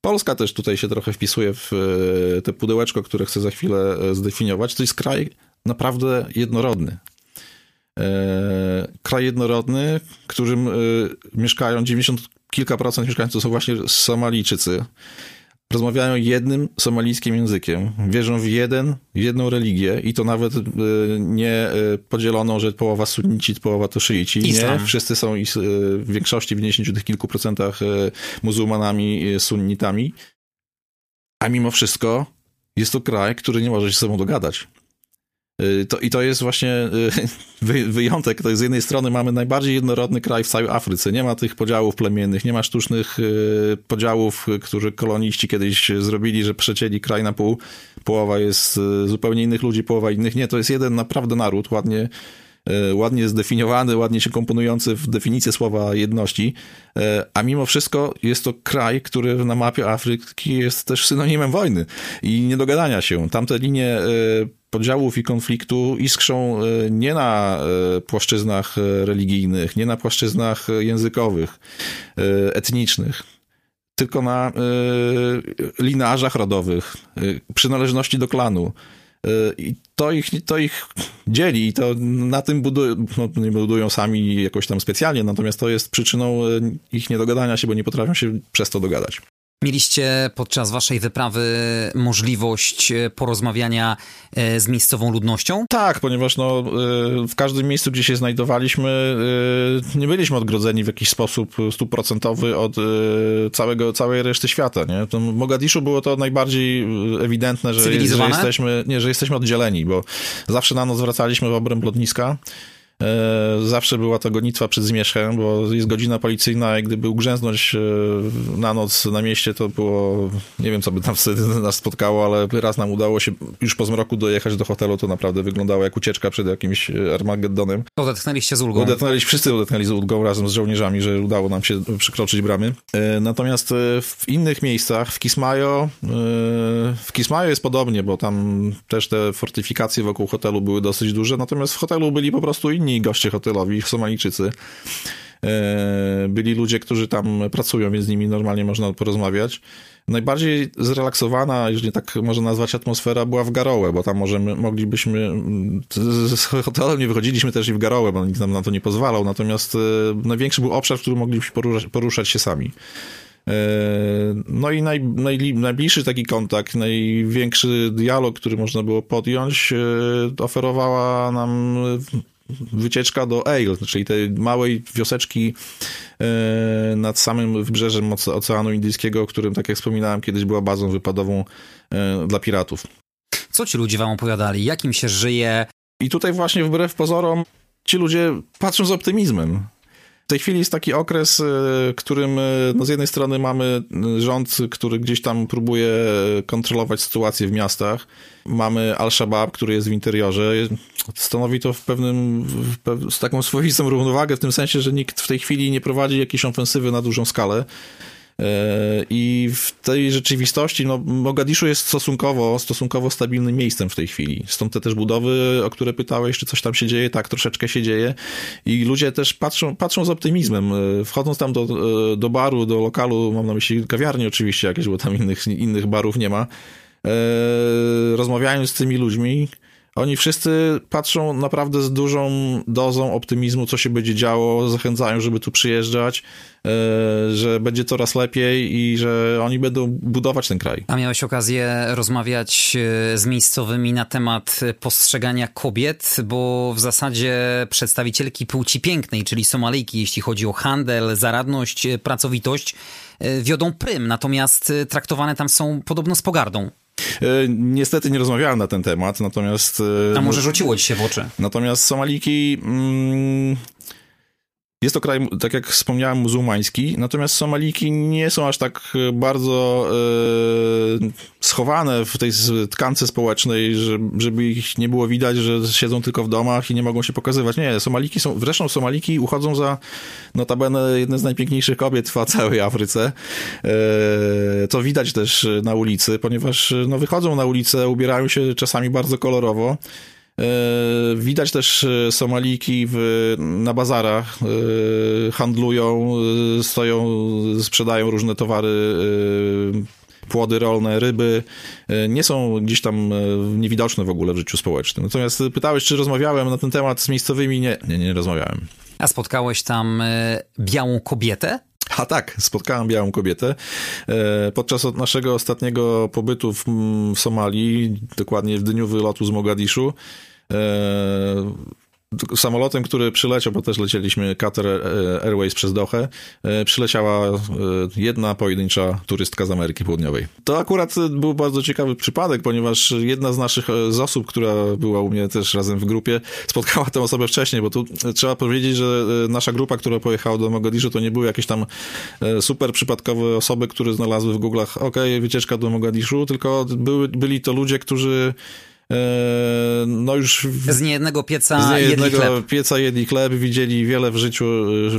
Polska też tutaj się trochę wpisuje w e, te pudełeczko, które chcę za chwilę e, zdefiniować. To jest kraj naprawdę jednorodny. Kraj jednorodny, w którym mieszkają 90 kilka procent mieszkańców są właśnie Somalijczycy rozmawiają jednym somalijskim językiem, wierzą w jeden, jedną religię i to nawet y, nie y, podzieloną, że połowa sunnici, połowa to szyici. Nie, wszyscy są y, w większości, w 90 tych kilku procentach muzułmanami, sunnitami. A mimo wszystko jest to kraj, który nie może się ze sobą dogadać. Y, to, I to jest właśnie y, wyjątek. To z jednej strony mamy najbardziej jednorodny kraj w całej Afryce. Nie ma tych podziałów plemiennych, nie ma sztucznych y, podziałów, które koloniści kiedyś zrobili, że przecięli kraj na pół. Połowa jest zupełnie innych ludzi, połowa innych. Nie, to jest jeden naprawdę naród, ładnie ładnie zdefiniowany, ładnie się komponujący w definicję słowa jedności, a mimo wszystko jest to kraj, który na mapie Afryki jest też synonimem wojny i niedogadania się. Tamte linie podziałów i konfliktu iskrzą e, nie na e, płaszczyznach e, religijnych, nie na płaszczyznach językowych, etnicznych, tylko na linażach rodowych, przynależności do klanu. I to ich, to ich dzieli i to na tym budują, no, nie budują sami jakoś tam specjalnie, natomiast to jest przyczyną ich niedogadania się, bo nie potrafią się przez to dogadać. Mieliście podczas waszej wyprawy możliwość e, porozmawiania e, z miejscową ludnością? Tak, ponieważ no, e, w każdym miejscu, gdzie się znajdowaliśmy, nie byliśmy odgrodzeni w jakiś sposób stuprocentowy od całego, całej reszty świata. Nie? W Mogadiszu było to najbardziej ewidentne, że, że, jesteśmy, nie, że jesteśmy oddzieleni, bo zawsze na noc wracaliśmy w obręb lotniska. E, zawsze była to gonitwa przed zmierzchem, bo jest godzina policyjna i gdyby ugrzęznąć e, na noc na mieście, to było, nie wiem co by tam wtedy nas spotkało, ale raz nam udało się już po zmroku dojechać do hotelu, to naprawdę wyglądało jak ucieczka przed jakimś e, Armageddonem. Odetchnęliście z ulgą. Odetchnęliśmy, wszyscy odetchnęli z ulgą razem z żołnierzami, że udało nam się przekroczyć bramy. Natomiast w innych miejscach, w Kismayo, w Kismayo jest podobnie, bo tam też te fortyfikacje wokół hotelu były dosyć duże, natomiast w hotelu byli po prostu inni inni goście hotelowi, Somalijczycy. E, byli ludzie, którzy tam pracują, więc z nimi normalnie można porozmawiać. Najbardziej zrelaksowana, jeżeli tak można nazwać, atmosfera była w Garołę, bo tam możemy, moglibyśmy, z hotelem nie wychodziliśmy też i w Garołę, bo nikt nam na to nie pozwalał, natomiast e, największy był obszar, w którym moglibyśmy poruszać, poruszać się sami. E, no i naj, naj, najbliższy taki kontakt, największy dialog, który można było podjąć, oferowała nam wycieczka do Ale, czyli tej małej wioseczki e, nad samym wybrzeżem Oceanu Indyjskiego, którym, tak jak wspominałem, kiedyś była bazą wypadową e, dla piratów. Co ci ludzie wam opowiadali? Jak im się żyje? I tutaj właśnie wbrew pozorom ci ludzie patrzą z optymizmem. W tej chwili jest taki okres, e, którym no z jednej strony mamy rząd, który gdzieś tam próbuje kontrolować sytuację w miastach. Mamy Al-Shabaab, który jest w interiorze stanowi to w pewnym, w pew z taką swoistą równowagę, w tym sensie, że nikt w tej chwili nie prowadzi jakiejś ofensywy na dużą skalę. E, I w tej rzeczywistości, no, Mogadiszu jest stosunkowo, stosunkowo stabilnym miejscem w tej chwili. Stąd te też budowy, o które pytałeś, czy coś tam się dzieje, tak, troszeczkę się dzieje. I ludzie też patrzą, patrzą z optymizmem. E, wchodząc tam do, e, do baru, do lokalu, mam na myśli kawiarni oczywiście jakieś, bo tam innych, innych barów nie ma, rozmawiając z tymi ludźmi, oni wszyscy patrzą naprawdę z dużą dozą optymizmu, co się będzie działo, zachęcają, żeby tu przyjeżdżać, e, że będzie coraz lepiej i że oni będą budować ten kraj. A miałeś okazję rozmawiać e, z miejscowymi na temat postrzegania kobiet, bo w zasadzie przedstawicielki płci pięknej, czyli Somalijki, jeśli chodzi o handel, zaradność, pracowitość, e, wiodą prym, natomiast traktowane tam są podobno z pogardą. Niestety nie rozmawiałem na ten temat, natomiast... A może rzuciło ci się w oczy? Natomiast Somaliki... Mm, jest to kraj, tak jak wspomniałem, muzułmański, natomiast Somaliki nie są aż tak e, bardzo e, schowane w tej tkance społecznej, żeby ich nie było widać, że siedzą tylko w domach i nie mogą się pokazywać. Nie, Somaliki są, wreszcie Somaliki uchodzą za notabene jedne z najpiękniejszych kobiet w całej Afryce, e, co widać też na ulicy, ponieważ no, wychodzą na ulicę, ubierają się czasami bardzo kolorowo, widać też e, Somaliki w, na bazarach, e, handlują, stoją, sprzedają różne towary, płody rolne, ryby. Nie są gdzieś tam niewidoczne w ogóle w życiu społecznym. Natomiast pytałeś, czy rozmawiałem na ten temat z miejscowymi? Nie, nie, nie rozmawiałem. A spotkałeś tam białą kobietę? A tak, spotkałem białą kobietę. Podczas naszego ostatniego pobytu w, Somalii, dokładnie w dniu wylotu z Mogadiszu, E, samolotem, który przyleciał, bo też lecieliśmy Qatar Airways przez Dohę, e, przyleciała e, jedna pojedyncza turystka z Ameryki Południowej. To akurat był bardzo ciekawy przypadek, ponieważ jedna z naszych z osób, która była u mnie też razem w grupie, spotkała tę osobę wcześniej, bo tu trzeba powiedzieć, że nasza grupa, która pojechała do Mogadiszu, to nie były jakieś tam super przypadkowe osoby, które znalazły w Google'ach, ok, wycieczka do Mogadiszu, tylko były, byli to ludzie, którzy E, no już... Z niejednego pieca z niejednego jedli chleb. pieca jedli chleb, widzieli wiele w życiu,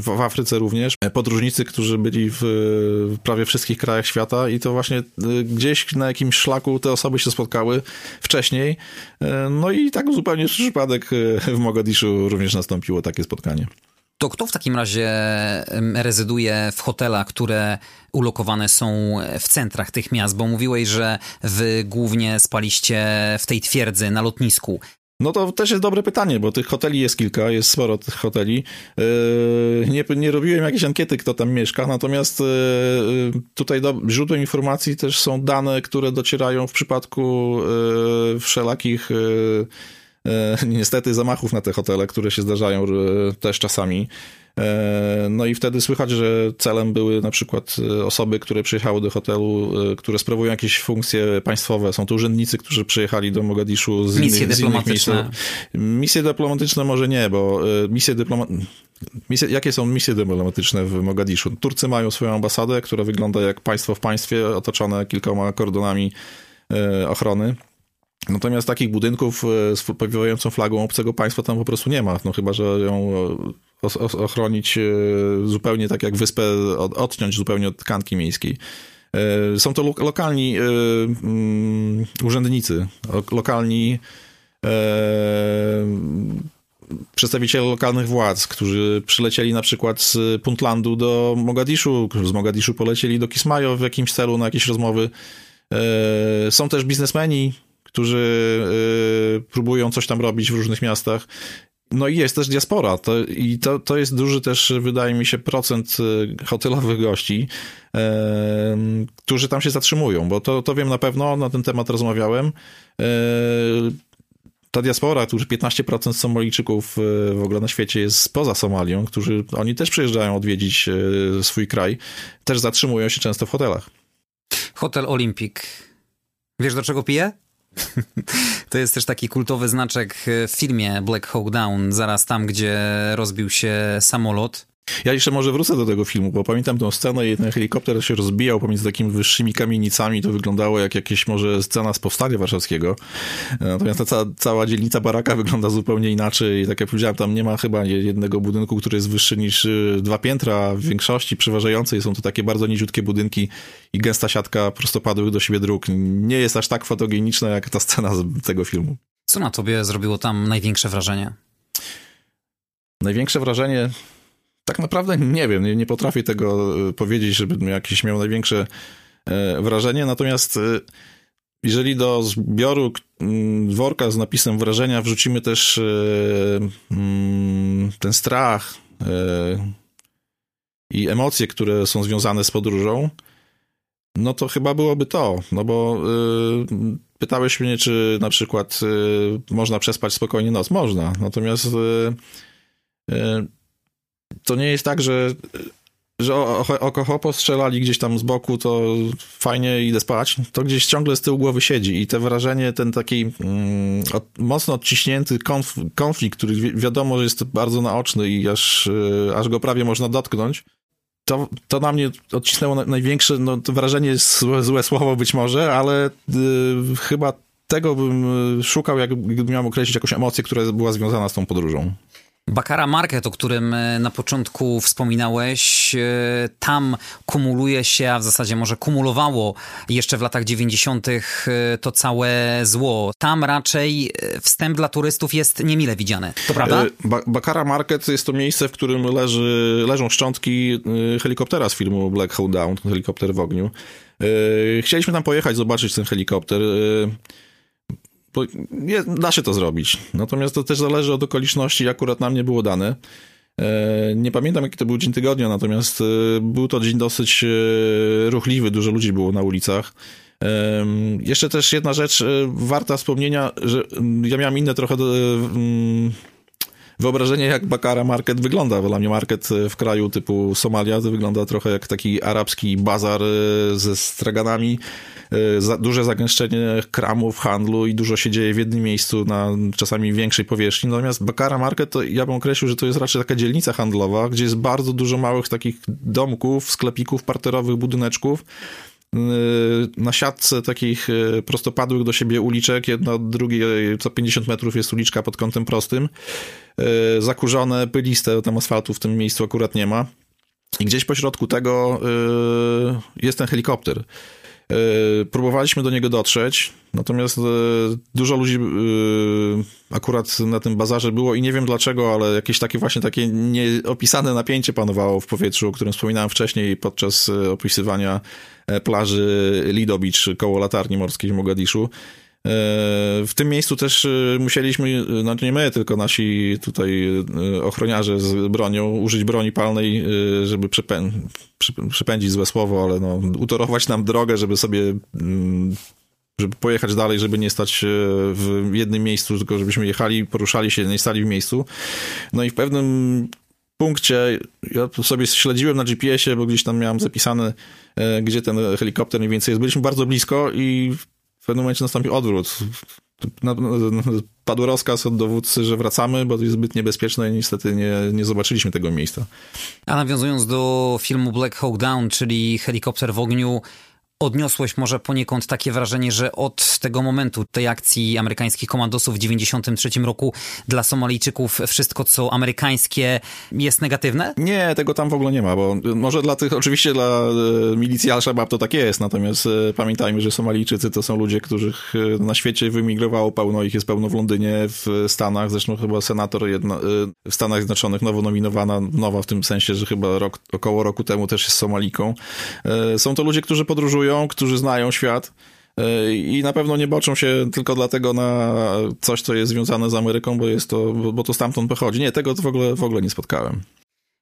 w Afryce również. Podróżnicy, którzy byli w prawie wszystkich krajach świata i to właśnie e, gdzieś na jakimś szlaku te osoby się spotkały wcześniej. E, no i tak zupełnie przypadek w Mogadiszu również nastąpiło takie spotkanie. To kto w takim razie rezyduje w hotelach, które ulokowane są w centrach tych miast? Bo mówiłeś, że wy głównie spaliście w tej twierdzy na lotnisku. No to też jest dobre pytanie, bo tych hoteli jest kilka, jest sporo tych hoteli. Yy, nie, nie robiłem jakiejś ankiety, kto tam mieszka, natomiast yy, tutaj do, źródłem informacji też są dane, które docierają w przypadku yy, wszelakich niestety zamachów na te hotele, które się zdarzają e, też czasami. E, no i wtedy słychać, że celem były na przykład osoby, które przyjechały do hotelu, które sprawują jakieś funkcje państwowe. Są to urzędnicy, którzy przyjechali do Mogadiszu z misje innych, dyplomatyczne. Z innych misje dyplomatyczne może nie, bo misje dyplomatyczne Misje, jakie są misje dyplomatyczne w Mogadiszu? Turcy mają swoją ambasadę, która wygląda jak państwo w państwie, otoczone kilkoma kordonami ochrony. Natomiast takich budynków e, z powiewającą flagą obcego państwa tam po prostu nie ma. No chyba, że ją e, ochronić e, zupełnie tak jak wyspę, odciąć zupełnie od tkanki miejskiej. Są to lokalni mm, urzędnicy, lokalni przedstawiciele lokalnych władz, którzy przylecieli na przykład z Puntlandu do Mogadiszu, z Mogadiszu polecieli do Kismayo w jakimś celu na jakieś rozmowy. Są też biznesmeni, którzy y, próbują coś tam robić w różnych miastach. No i jest też diaspora to, i to, to jest duży też, wydaje mi się, procent y, hotelowych gości, e, którzy tam się zatrzymują, bo to, to wiem na pewno, na ten temat rozmawiałem. E, ta diaspora, którzy 15% Somalijczyków w ogóle na świecie jest poza Somalią, którzy oni też przyjeżdżają odwiedzić swój kraj, też zatrzymują się często w hotelach. Hotel Olimpik. Wiesz do czego pije? To jest też taki kultowy znaczek w filmie Black Hawk Down, zaraz tam, gdzie rozbił się samolot. Ja jeszcze może wrócę do tego filmu, bo pamiętam tę scenę i ten helikopter się rozbijał pomiędzy takimi wyższymi kamienicami, to wyglądało jak jakieś może scena z Powstania Warszawskiego. Natomiast ta cała, cała dzielnica baraka wygląda zupełnie inaczej i tak jak powiedziałem, tam nie ma chyba jednego budynku, który jest wyższy niż y, dwa piętra. W większości przeważającej są to takie bardzo niziutkie budynki i gęsta siatka prostopadłych do siebie dróg. Nie jest aż tak fotogeniczna jak ta scena z tego filmu. Co na tobie zrobiło tam największe wrażenie? Największe wrażenie tak naprawdę nie wiem, nie, nie potrafię tego e, powiedzieć, żebym jakieś miał największe e, wrażenie, natomiast e, jeżeli do zbioru mm, worka z napisem wrażenia wrzucimy też mm, ten strach i emocje, które są związane z podróżą, no to chyba byłoby to, no bo pytałeś mnie, czy na przykład można przespać spokojnie noc. Można, natomiast to nie jest tak, że że oko hopo strzelali gdzieś tam z boku, to fajnie idę spać, to gdzieś ciągle z tyłu głowy siedzi i te wrażenie, ten taki mm, mocno odciśnięty konf, konflikt, który wi wiadomo, że jest bardzo naoczny i aż, y, aż go prawie można dotknąć, to, to na mnie odcisnęło na, największe, no to wrażenie złe, złe słowo być może, ale y, chyba tego bym y, szukał, jakbym miał określić jakąś emocję, która była związana z tą podróżą. Bakara Market, o którym e, na początku wspominałeś, e, tam kumuluje się, a w zasadzie może kumulowało jeszcze w latach 90. E, to całe zło. Tam raczej wstęp dla turystów jest niemile widziany. To prawda? Bakara Market jest to miejsce, w którym leży, leżą szczątki helikoptera z filmu Black Hole Down, helikopter w ogniu. Chcieliśmy tam pojechać, zobaczyć ten helikopter bo nie, da się to zrobić. Natomiast to też zależy od okoliczności, akurat nam nie było dane. E, nie pamiętam, jaki to był dzień tygodnia, natomiast e, był to dzień dosyć e, ruchliwy, dużo ludzi było na ulicach. Jeszcze też jedna rzecz warta wspomnienia, że ja miałem inne trochę wyobrażenie, jak Bakara Market wygląda. Dla mnie market w kraju typu Somalia to wygląda trochę jak taki arabski bazar ze straganami za, duże zagęszczenie kramów, handlu i dużo się dzieje w jednym miejscu na czasami większej powierzchni. Natomiast Bakara Market to ja bym określił, że to jest raczej taka dzielnica handlowa, gdzie jest bardzo dużo małych takich domków, sklepików, parterowych budyneczków, y, na siatce takich y, prostopadłych do siebie uliczek, jedna od drugiej co 50 metrów jest uliczka pod kątem prostym, zakurzone, pyliste, tam asfaltu w tym miejscu akurat nie ma. I gdzieś pośrodku tego jest ten helikopter. E, próbowaliśmy do niego dotrzeć, natomiast e, dużo ludzi e, akurat na tym bazarze było i nie wiem dlaczego, ale jakieś takie właśnie takie nieopisane napięcie panowało w powietrzu, o którym wspominałem wcześniej podczas opisywania plaży Lido Beach koło latarni morskiej w Mogadiszu. E, w tym miejscu też e, musieliśmy, no nie my, tylko nasi tutaj ochroniarze z bronią, użyć broni palnej, żeby przepę przepędzić złe słowo, ale no, utorować nam drogę, żeby sobie mm, żeby pojechać dalej, żeby nie stać w jednym miejscu, tylko żebyśmy jechali, poruszali się, nie stali w miejscu. No i w pewnym punkcie, ja sobie śledziłem na GPS-ie, bo gdzieś tam miałem zapisane, gdzie ten helikopter mniej więcej jest. Byliśmy bardzo blisko i pewnym momencie nastąpił odwrót. Padł rozkaz od dowódcy, że wracamy, bo to jest zbyt niebezpieczne i niestety nie, nie zobaczyliśmy tego miejsca. A nawiązując do filmu Black Hawk Down, czyli helikopter w ogniu, odniosłeś może poniekąd takie wrażenie, że od tego momentu, tej akcji amerykańskich komandosów w 93 roku dla Somalijczyków wszystko, co amerykańskie jest negatywne? Nie, tego tam w ogóle nie ma, bo może dla tych, oczywiście dla e, milicji Al-Shabaab to tak jest, natomiast e, pamiętajmy, że Somalijczycy to są ludzie, których e, na świecie wymigrowało pełno, ich jest pełno w Londynie, w Stanach, zresztą chyba senator w Stanach Zjednoczonych nowo nominowana, nowa w tym sensie, że chyba rok, około roku temu też jest Somaliką. Są to ludzie, którzy podróżują którzy znają świat e, i na pewno nie boczą się tylko dlatego na coś, co jest związane z Ameryką, bo jest to, bo to stamtąd pochodzi. Nie, tego w ogóle, w ogóle nie spotkałem.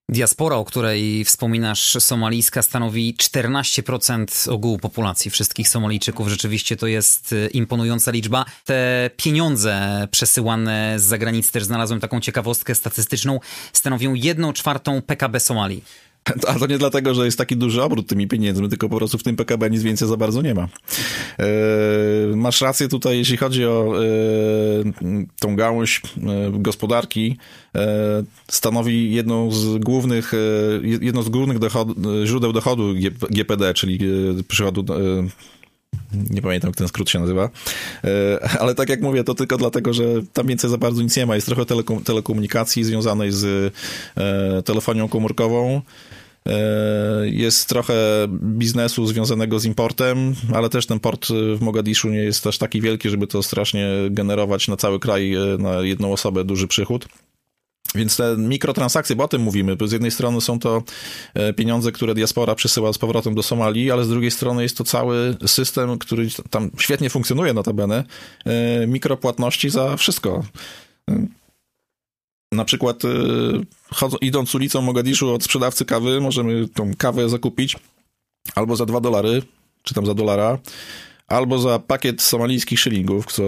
Diaspora, o której wspominasz, somalijska, stanowi 14% ogółu populacji wszystkich Somalijczyków. Rzeczywiście to jest e, imponująca liczba. Te pieniądze przesyłane z zagranicy, też znalazłem taką ciekawostkę statystyczną, stanowią 1 czwartą PKB Somalii. A to nie dlatego, że jest taki duży obrót tymi pieniędzmi, tylko po prostu w tym PKB nic więcej za bardzo nie ma. E, masz rację tutaj, jeśli chodzi o e, tą gałąź e, gospodarki, stanowi jedną z głównych, jedno z głównych dochod, źródeł dochodu GPD, czyli przychodu nie pamiętam, jak ten skrót się nazywa. Ale tak jak mówię, to tylko dlatego, że tam więcej za bardzo nic nie ma. Jest trochę telekom telekomunikacji związanej z telefonią komórkową. E, jest trochę biznesu związanego z importem, ale też ten port w Mogadiszu nie jest aż taki wielki, żeby to strasznie generować na cały kraj, e, na jedną osobę duży przychód. Więc te mikrotransakcje, bo o tym mówimy, bo z jednej strony są to e, pieniądze, które diaspora przesyła z powrotem do Somalii, ale z drugiej strony jest to cały system, który tam świetnie funkcjonuje notabene, mikropłatności za wszystko. Na przykład y, idąc ulicą Mogadiszu od sprzedawcy kawy możemy tą kawę zakupić albo za dwa dolary, czy tam za dolara, albo za pakiet somalijskich szylingów, co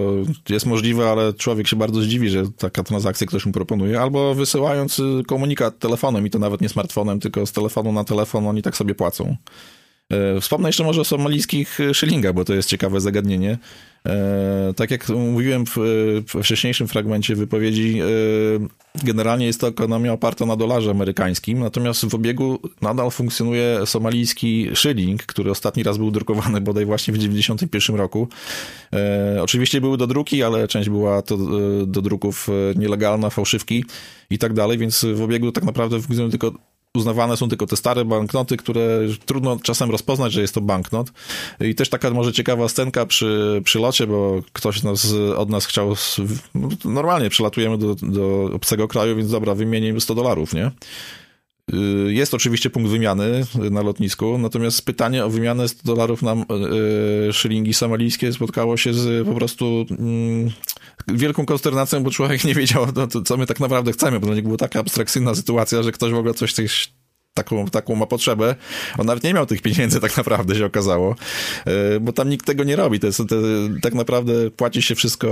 jest możliwe, ale człowiek się bardzo zdziwi, że taka transakcja ktoś mu proponuje, albo wysyłając y, komunikat telefonem i to nawet nie smartfonem, tylko z telefonu na telefon oni tak sobie płacą. E, wspomnę jeszcze może o somalijskich szylingach, bo to jest ciekawe zagadnienie. E, tak jak mówiłem w, w wcześniejszym fragmencie wypowiedzi, e, generalnie jest to ekonomia oparta na dolarze amerykańskim, natomiast w obiegu nadal funkcjonuje somalijski szyling, który ostatni raz był drukowany bodaj właśnie w 1991 roku. Oczywiście były do druki, ale część była to do druków nielegalna, fałszywki i tak dalej, więc w obiegu tak naprawdę funkcjonuje tylko uznawane są tylko te stare banknoty, które trudno czasem rozpoznać, że jest to banknot. I też taka może ciekawa scenka przy, przy locie, bo ktoś nas, od nas chciał, normalnie przelatujemy do, do obcego kraju, więc dobra, wymienimy 100 dolarów, nie? Y, jest oczywiście punkt wymiany na lotnisku, natomiast pytanie o wymianę 100 dolarów na y, szylingi somalijskie spotkało się z po prostu mm, wielką konsternacją, bo człowiek nie wiedział, no, co my tak naprawdę chcemy, bo to nie była taka abstrakcyjna sytuacja, że ktoś w ogóle coś taką, taką ma potrzebę. On nawet nie miał tych pieniędzy tak naprawdę, się okazało, e, bo tam nikt tego nie robi. To jest, te, tak naprawdę płaci się wszystko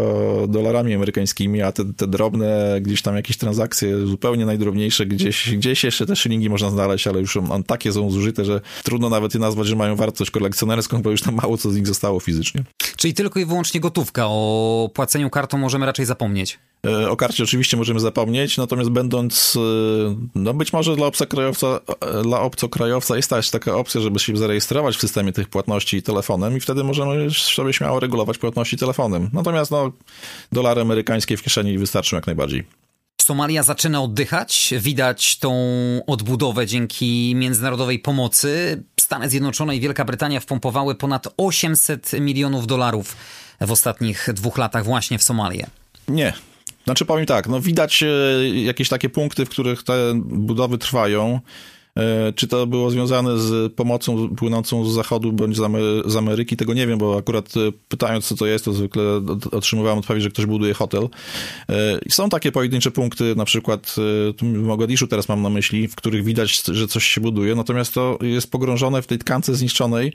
dolarami amerykańskimi, a te, te drobne gdzieś tam jakieś transakcje, zupełnie najdrobniejsze, gdzieś, gdzieś jeszcze te szylingi można znaleźć, ale już on, on takie są zużyte, że trudno nawet je nazwać, że mają wartość kolekcjonerską, bo już tam mało co z nich zostało fizycznie. Czyli tylko i wyłącznie gotówka. O płaceniu kartą możemy raczej zapomnieć. E, o karcie oczywiście możemy zapomnieć, natomiast będąc, e, no być może dla obcokrajowca, dla obcokrajowca jest też taka opcja, żeby się zarejestrować w systemie tych płatności telefonem i wtedy możemy sobie śmiało regulować płatności telefonem. Natomiast no, dolary amerykańskie w kieszeni wystarczą jak najbardziej. Somalia zaczyna oddychać, widać tą odbudowę dzięki międzynarodowej pomocy. Stany Zjednoczone i Wielka Brytania wpompowały ponad 800 milionów dolarów w ostatnich dwóch latach właśnie w Somalię. Nie, znaczy powiem tak, no widać e, jakieś takie punkty, w których te budowy trwają. E, czy to było związane z pomocą płynącą z zachodu bądź z Ameryki, tego nie wiem, bo akurat e, pytając, co to jest, to zwykle otrzymywałem odpowiedź, że ktoś buduje hotel. Są takie pojedyncze punkty, na przykład w Mogadiszu teraz mam na myśli, w których widać, że coś się buduje, natomiast to jest pogrążone w tej tkance zniszczonej,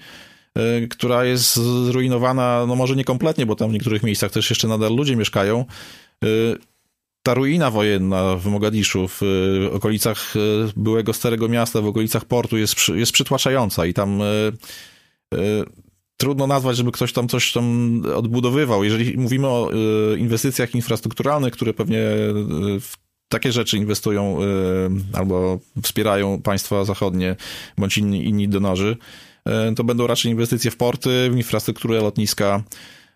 która jest zrujnowana, no może nie kompletnie, bo tam w niektórych miejscach też jeszcze nadal ludzie mieszkają, ta ruina wojenna w Mogadiszu, w y, okolicach y, byłego Starego Miasta, w okolicach portu jest, jest przytłaczająca i tam trudno nazwać, żeby ktoś tam coś tam odbudowywał. Jeżeli mówimy o inwestycjach infrastrukturalnych, które pewnie w takie rzeczy inwestują albo wspierają państwa zachodnie bądź inni, inni donorzy, to będą raczej inwestycje w porty, w infrastrukturę lotniska,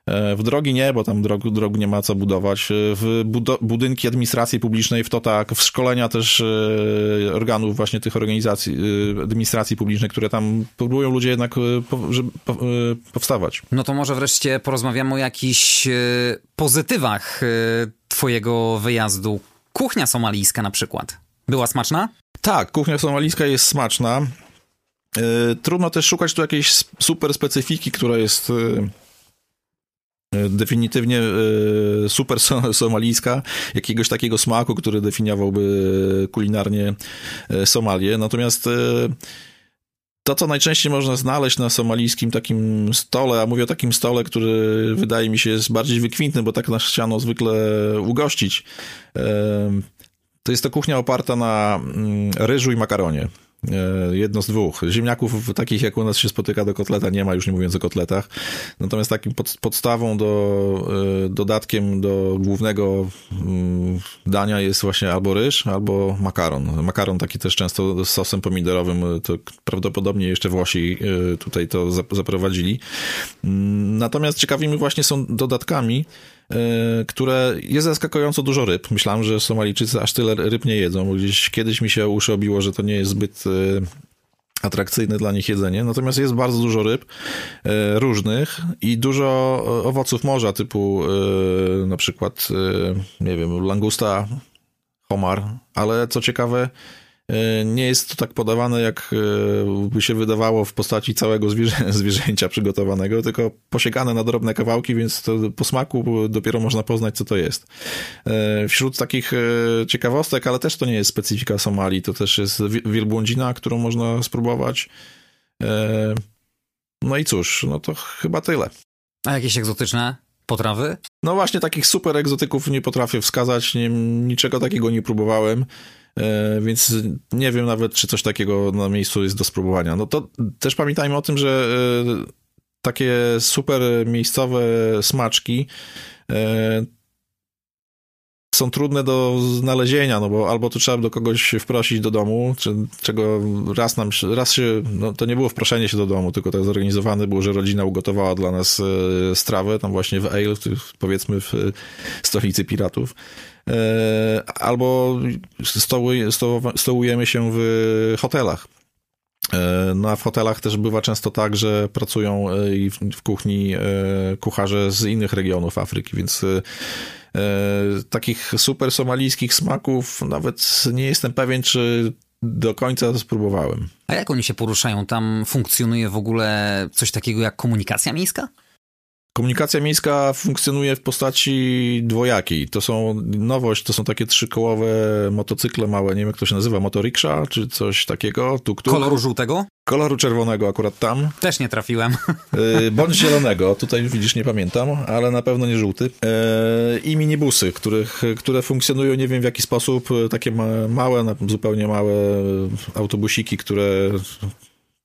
w drogi nie, bo tam drog, drog nie ma co budować. E, w budynki administracji publicznej, w to tak, w szkolenia też e, organów właśnie tych organizacji, administracji publicznej, które tam próbują ludzie jednak żeby powstawać. No to może wreszcie porozmawiamy o jakichś pozytywach twojego wyjazdu. Kuchnia somalijska na przykład. Była smaczna? Tak, kuchnia somalijska jest smaczna. Trudno też szukać tu jakiejś super specyfiki, która jest definitywnie e, super somalijska, jakiegoś takiego smaku, który definiowałby kulinarnie e, Somalię. Natomiast e, to, co najczęściej można znaleźć na somalijskim takim stole, a mówię o takim stole, który wydaje mi się jest bardziej wykwintny, bo tak nas chciano zwykle ugościć, to jest to kuchnia oparta na mm, ryżu i makaronie. E, jedno z dwóch. Ziemniaków takich jak u nas się spotyka do kotleta nie ma, już nie mówiąc o kotletach. Natomiast takim pod, podstawą do, e, dodatkiem do głównego mm, dania jest właśnie albo ryż, albo makaron. Makaron taki też często z sosem pomidorowym, to prawdopodobnie jeszcze Włosi e, tutaj to zaprowadzili. Mm, natomiast ciekawymi właśnie są dodatkami, E, które jest zaskakująco dużo ryb. Myślałem, że Somalijczycy aż tyle ryb nie jedzą, gdzieś kiedyś mi się uszy obiło, że to nie jest zbyt e, atrakcyjne dla nich jedzenie. Natomiast jest bardzo dużo ryb e, różnych i dużo owoców morza, typu na przykład, nie wiem, langusta, homar, ale co ciekawe, E, nie jest to tak podawane, jak e, by się wydawało w postaci całego zwierzę, zwierzęcia przygotowanego, tylko posiekane na drobne kawałki, więc to po smaku dopiero można poznać, co to jest. E, wśród takich ciekawostek, ale też to nie jest specyfika Somalii, to też jest wielbłądzina, którą można spróbować. No i cóż, no to chyba tyle. A jakieś egzotyczne potrawy? No właśnie takich super egzotyków nie potrafię wskazać, nie, niczego takiego nie próbowałem. E, więc nie wiem nawet, czy coś takiego na miejscu jest do spróbowania. No to też pamiętajmy o tym, że e, takie super miejscowe smaczki e, są trudne do znalezienia, no bo albo to trzeba do kogoś wprosić do domu, czy, czego raz nam, raz się, no to nie było wproszenie się do domu, tylko to zorganizowane było, że rodzina ugotowała dla nas strawę, tam właśnie w Ale, powiedzmy w stolicy piratów. E, albo stołujemy się w hotelach. E, no a w hotelach też bywa często tak, że pracują e, i w kuchni kucharze z innych regionów Afryki, więc takich super somalijskich smaków nawet nie jestem pewien, czy do końca spróbowałem. A jak oni się poruszają? Tam funkcjonuje w ogóle coś takiego jak komunikacja miejska? Komunikacja miejska funkcjonuje w postaci dwojakiej. To są nowość, to są takie trzykołowe motocykle małe, nie wiem jak to się nazywa, motoriksza czy coś takiego. Tuk -tuk. Koloru żółtego? Koloru czerwonego akurat tam. Też nie trafiłem. Y, bądź zielonego, tutaj widzisz, nie pamiętam, ale na pewno nie żółty. Y, I minibusy, których, które funkcjonują nie wiem w jaki sposób, takie małe, zupełnie małe autobusiki, które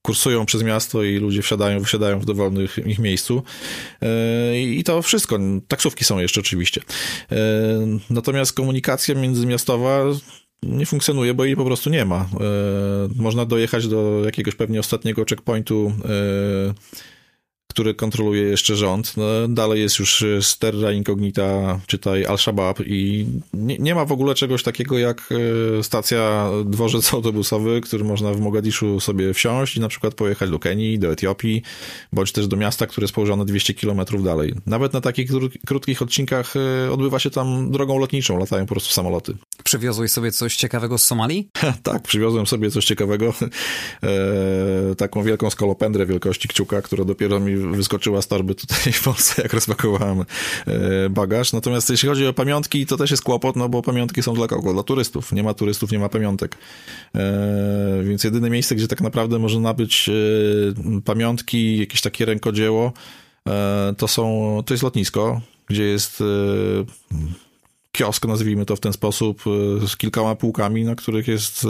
kursują przez miasto i ludzie wsiadają, wysiadają w dowolnym ich miejscu. E, I to wszystko. Taksówki są jeszcze oczywiście. E, natomiast komunikacja międzymiastowa nie funkcjonuje, bo jej po prostu nie ma. E, można dojechać do jakiegoś pewnie ostatniego checkpointu który kontroluje jeszcze rząd. No, dalej jest już Sterra Incognita, czytaj Al-Shabaab i nie, nie, ma w ogóle czegoś takiego jak e, stacja, dworzec autobusowy, który można w Mogadiszu sobie wsiąść i na przykład pojechać do Kenii, do Etiopii, bądź też do miasta, które jest położone 200 kilometrów dalej. Nawet na takich krótkich odcinkach e, odbywa się tam drogą lotniczą, latają po prostu samoloty. Przywiozłeś sobie coś ciekawego z Somalii? tak, przywiozłem sobie coś ciekawego. E, taką wielką skolopendrę wielkości kciuka, która dopiero mi wyskoczyła z torby tutaj w Polsce, jak rozpakowałem e, bagaż. Natomiast jeśli chodzi o pamiątki, to też jest kłopot, no bo pamiątki są dla kogo? Dla turystów. Nie ma turystów, nie ma pamiątek. E, więc jedyne miejsce, gdzie tak naprawdę można nabyć e, pamiątki, jakieś takie rękodzieło, to są, to jest lotnisko, gdzie jest kiosk, nazwijmy to w ten sposób, z kilkoma półkami, na których jest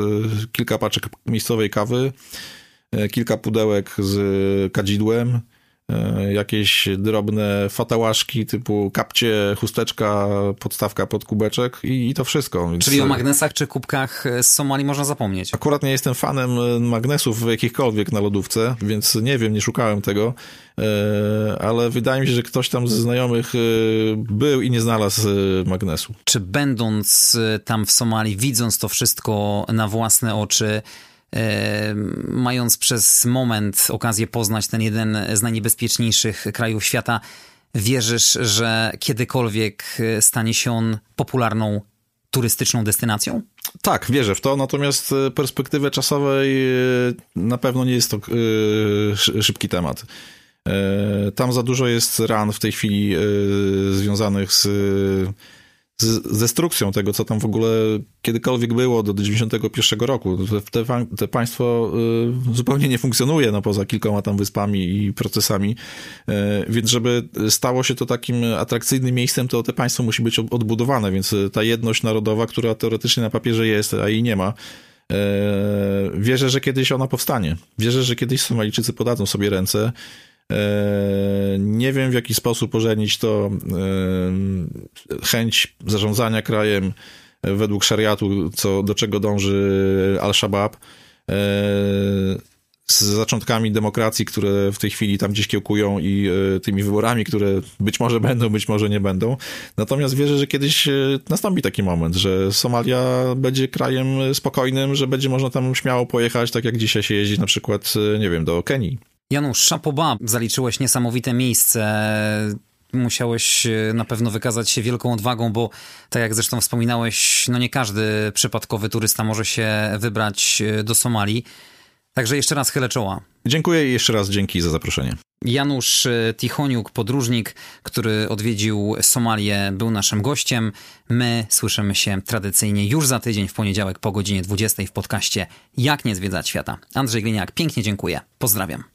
kilka paczek miejscowej kawy, kilka pudełek z kadzidłem, jakieś drobne fatałaszki typu kapcie, chusteczka, podstawka pod kubeczek i, i to wszystko. Więc... Czyli o magnesach czy kubkach z Somalii można zapomnieć. Akurat nie jestem fanem magnesów jakichkolwiek na lodówce, więc nie wiem, nie szukałem tego, e, ale wydaje mi się, że ktoś tam ze znajomych e, był i nie znalazł magnesu. Czy będąc tam w Somalii, widząc to wszystko na własne oczy, mając przez moment okazję poznać ten jeden z najniebezpieczniejszych krajów świata, wierzysz, że kiedykolwiek e, stanie się on popularną turystyczną destynacją? Tak, wierzę w to, natomiast e, perspektywy czasowej e, na pewno nie jest to szybki temat. Tam za dużo jest ran w tej chwili związanych z z destrukcją tego, co tam w ogóle kiedykolwiek było do 91 roku. Te, te państwo y, zupełnie nie funkcjonuje, no poza kilkoma tam wyspami i procesami, y, więc żeby stało się to takim atrakcyjnym miejscem, to te państwo musi być odbudowane, więc ta jedność narodowa, która teoretycznie na papierze jest, a jej nie ma, y, wierzę, że kiedyś ona powstanie. Wierzę, że kiedyś Somalijczycy podadzą sobie ręce nie wiem w jaki sposób pożenić to e, chęć zarządzania krajem według szariatu, co, do czego dąży Al-Shabaab, e, z zaczątkami demokracji, które w tej chwili tam gdzieś kiełkują i tymi wyborami, które być może będą, być może nie będą. Natomiast wierzę, że kiedyś nastąpi taki moment, że Somalia będzie krajem spokojnym, że będzie można tam śmiało pojechać, tak jak dzisiaj się jeździ na przykład, nie wiem, do Kenii. Janusz, szapoba, zaliczyłeś niesamowite miejsce. Musiałeś e, na pewno wykazać się wielką odwagą, bo tak jak zresztą wspominałeś, no nie każdy przypadkowy turysta może się wybrać e, do Somalii. Także jeszcze raz chylę czoła. Dziękuję i jeszcze raz dzięki za zaproszenie. Janusz e, Tichoniuk, podróżnik, który odwiedził Somalię, był naszym gościem. My słyszymy się tradycyjnie już za tydzień w poniedziałek po godzinie 20 w podcaście Jak nie zwiedzać świata. Andrzej Gliniak, pięknie dziękuję. Pozdrawiam.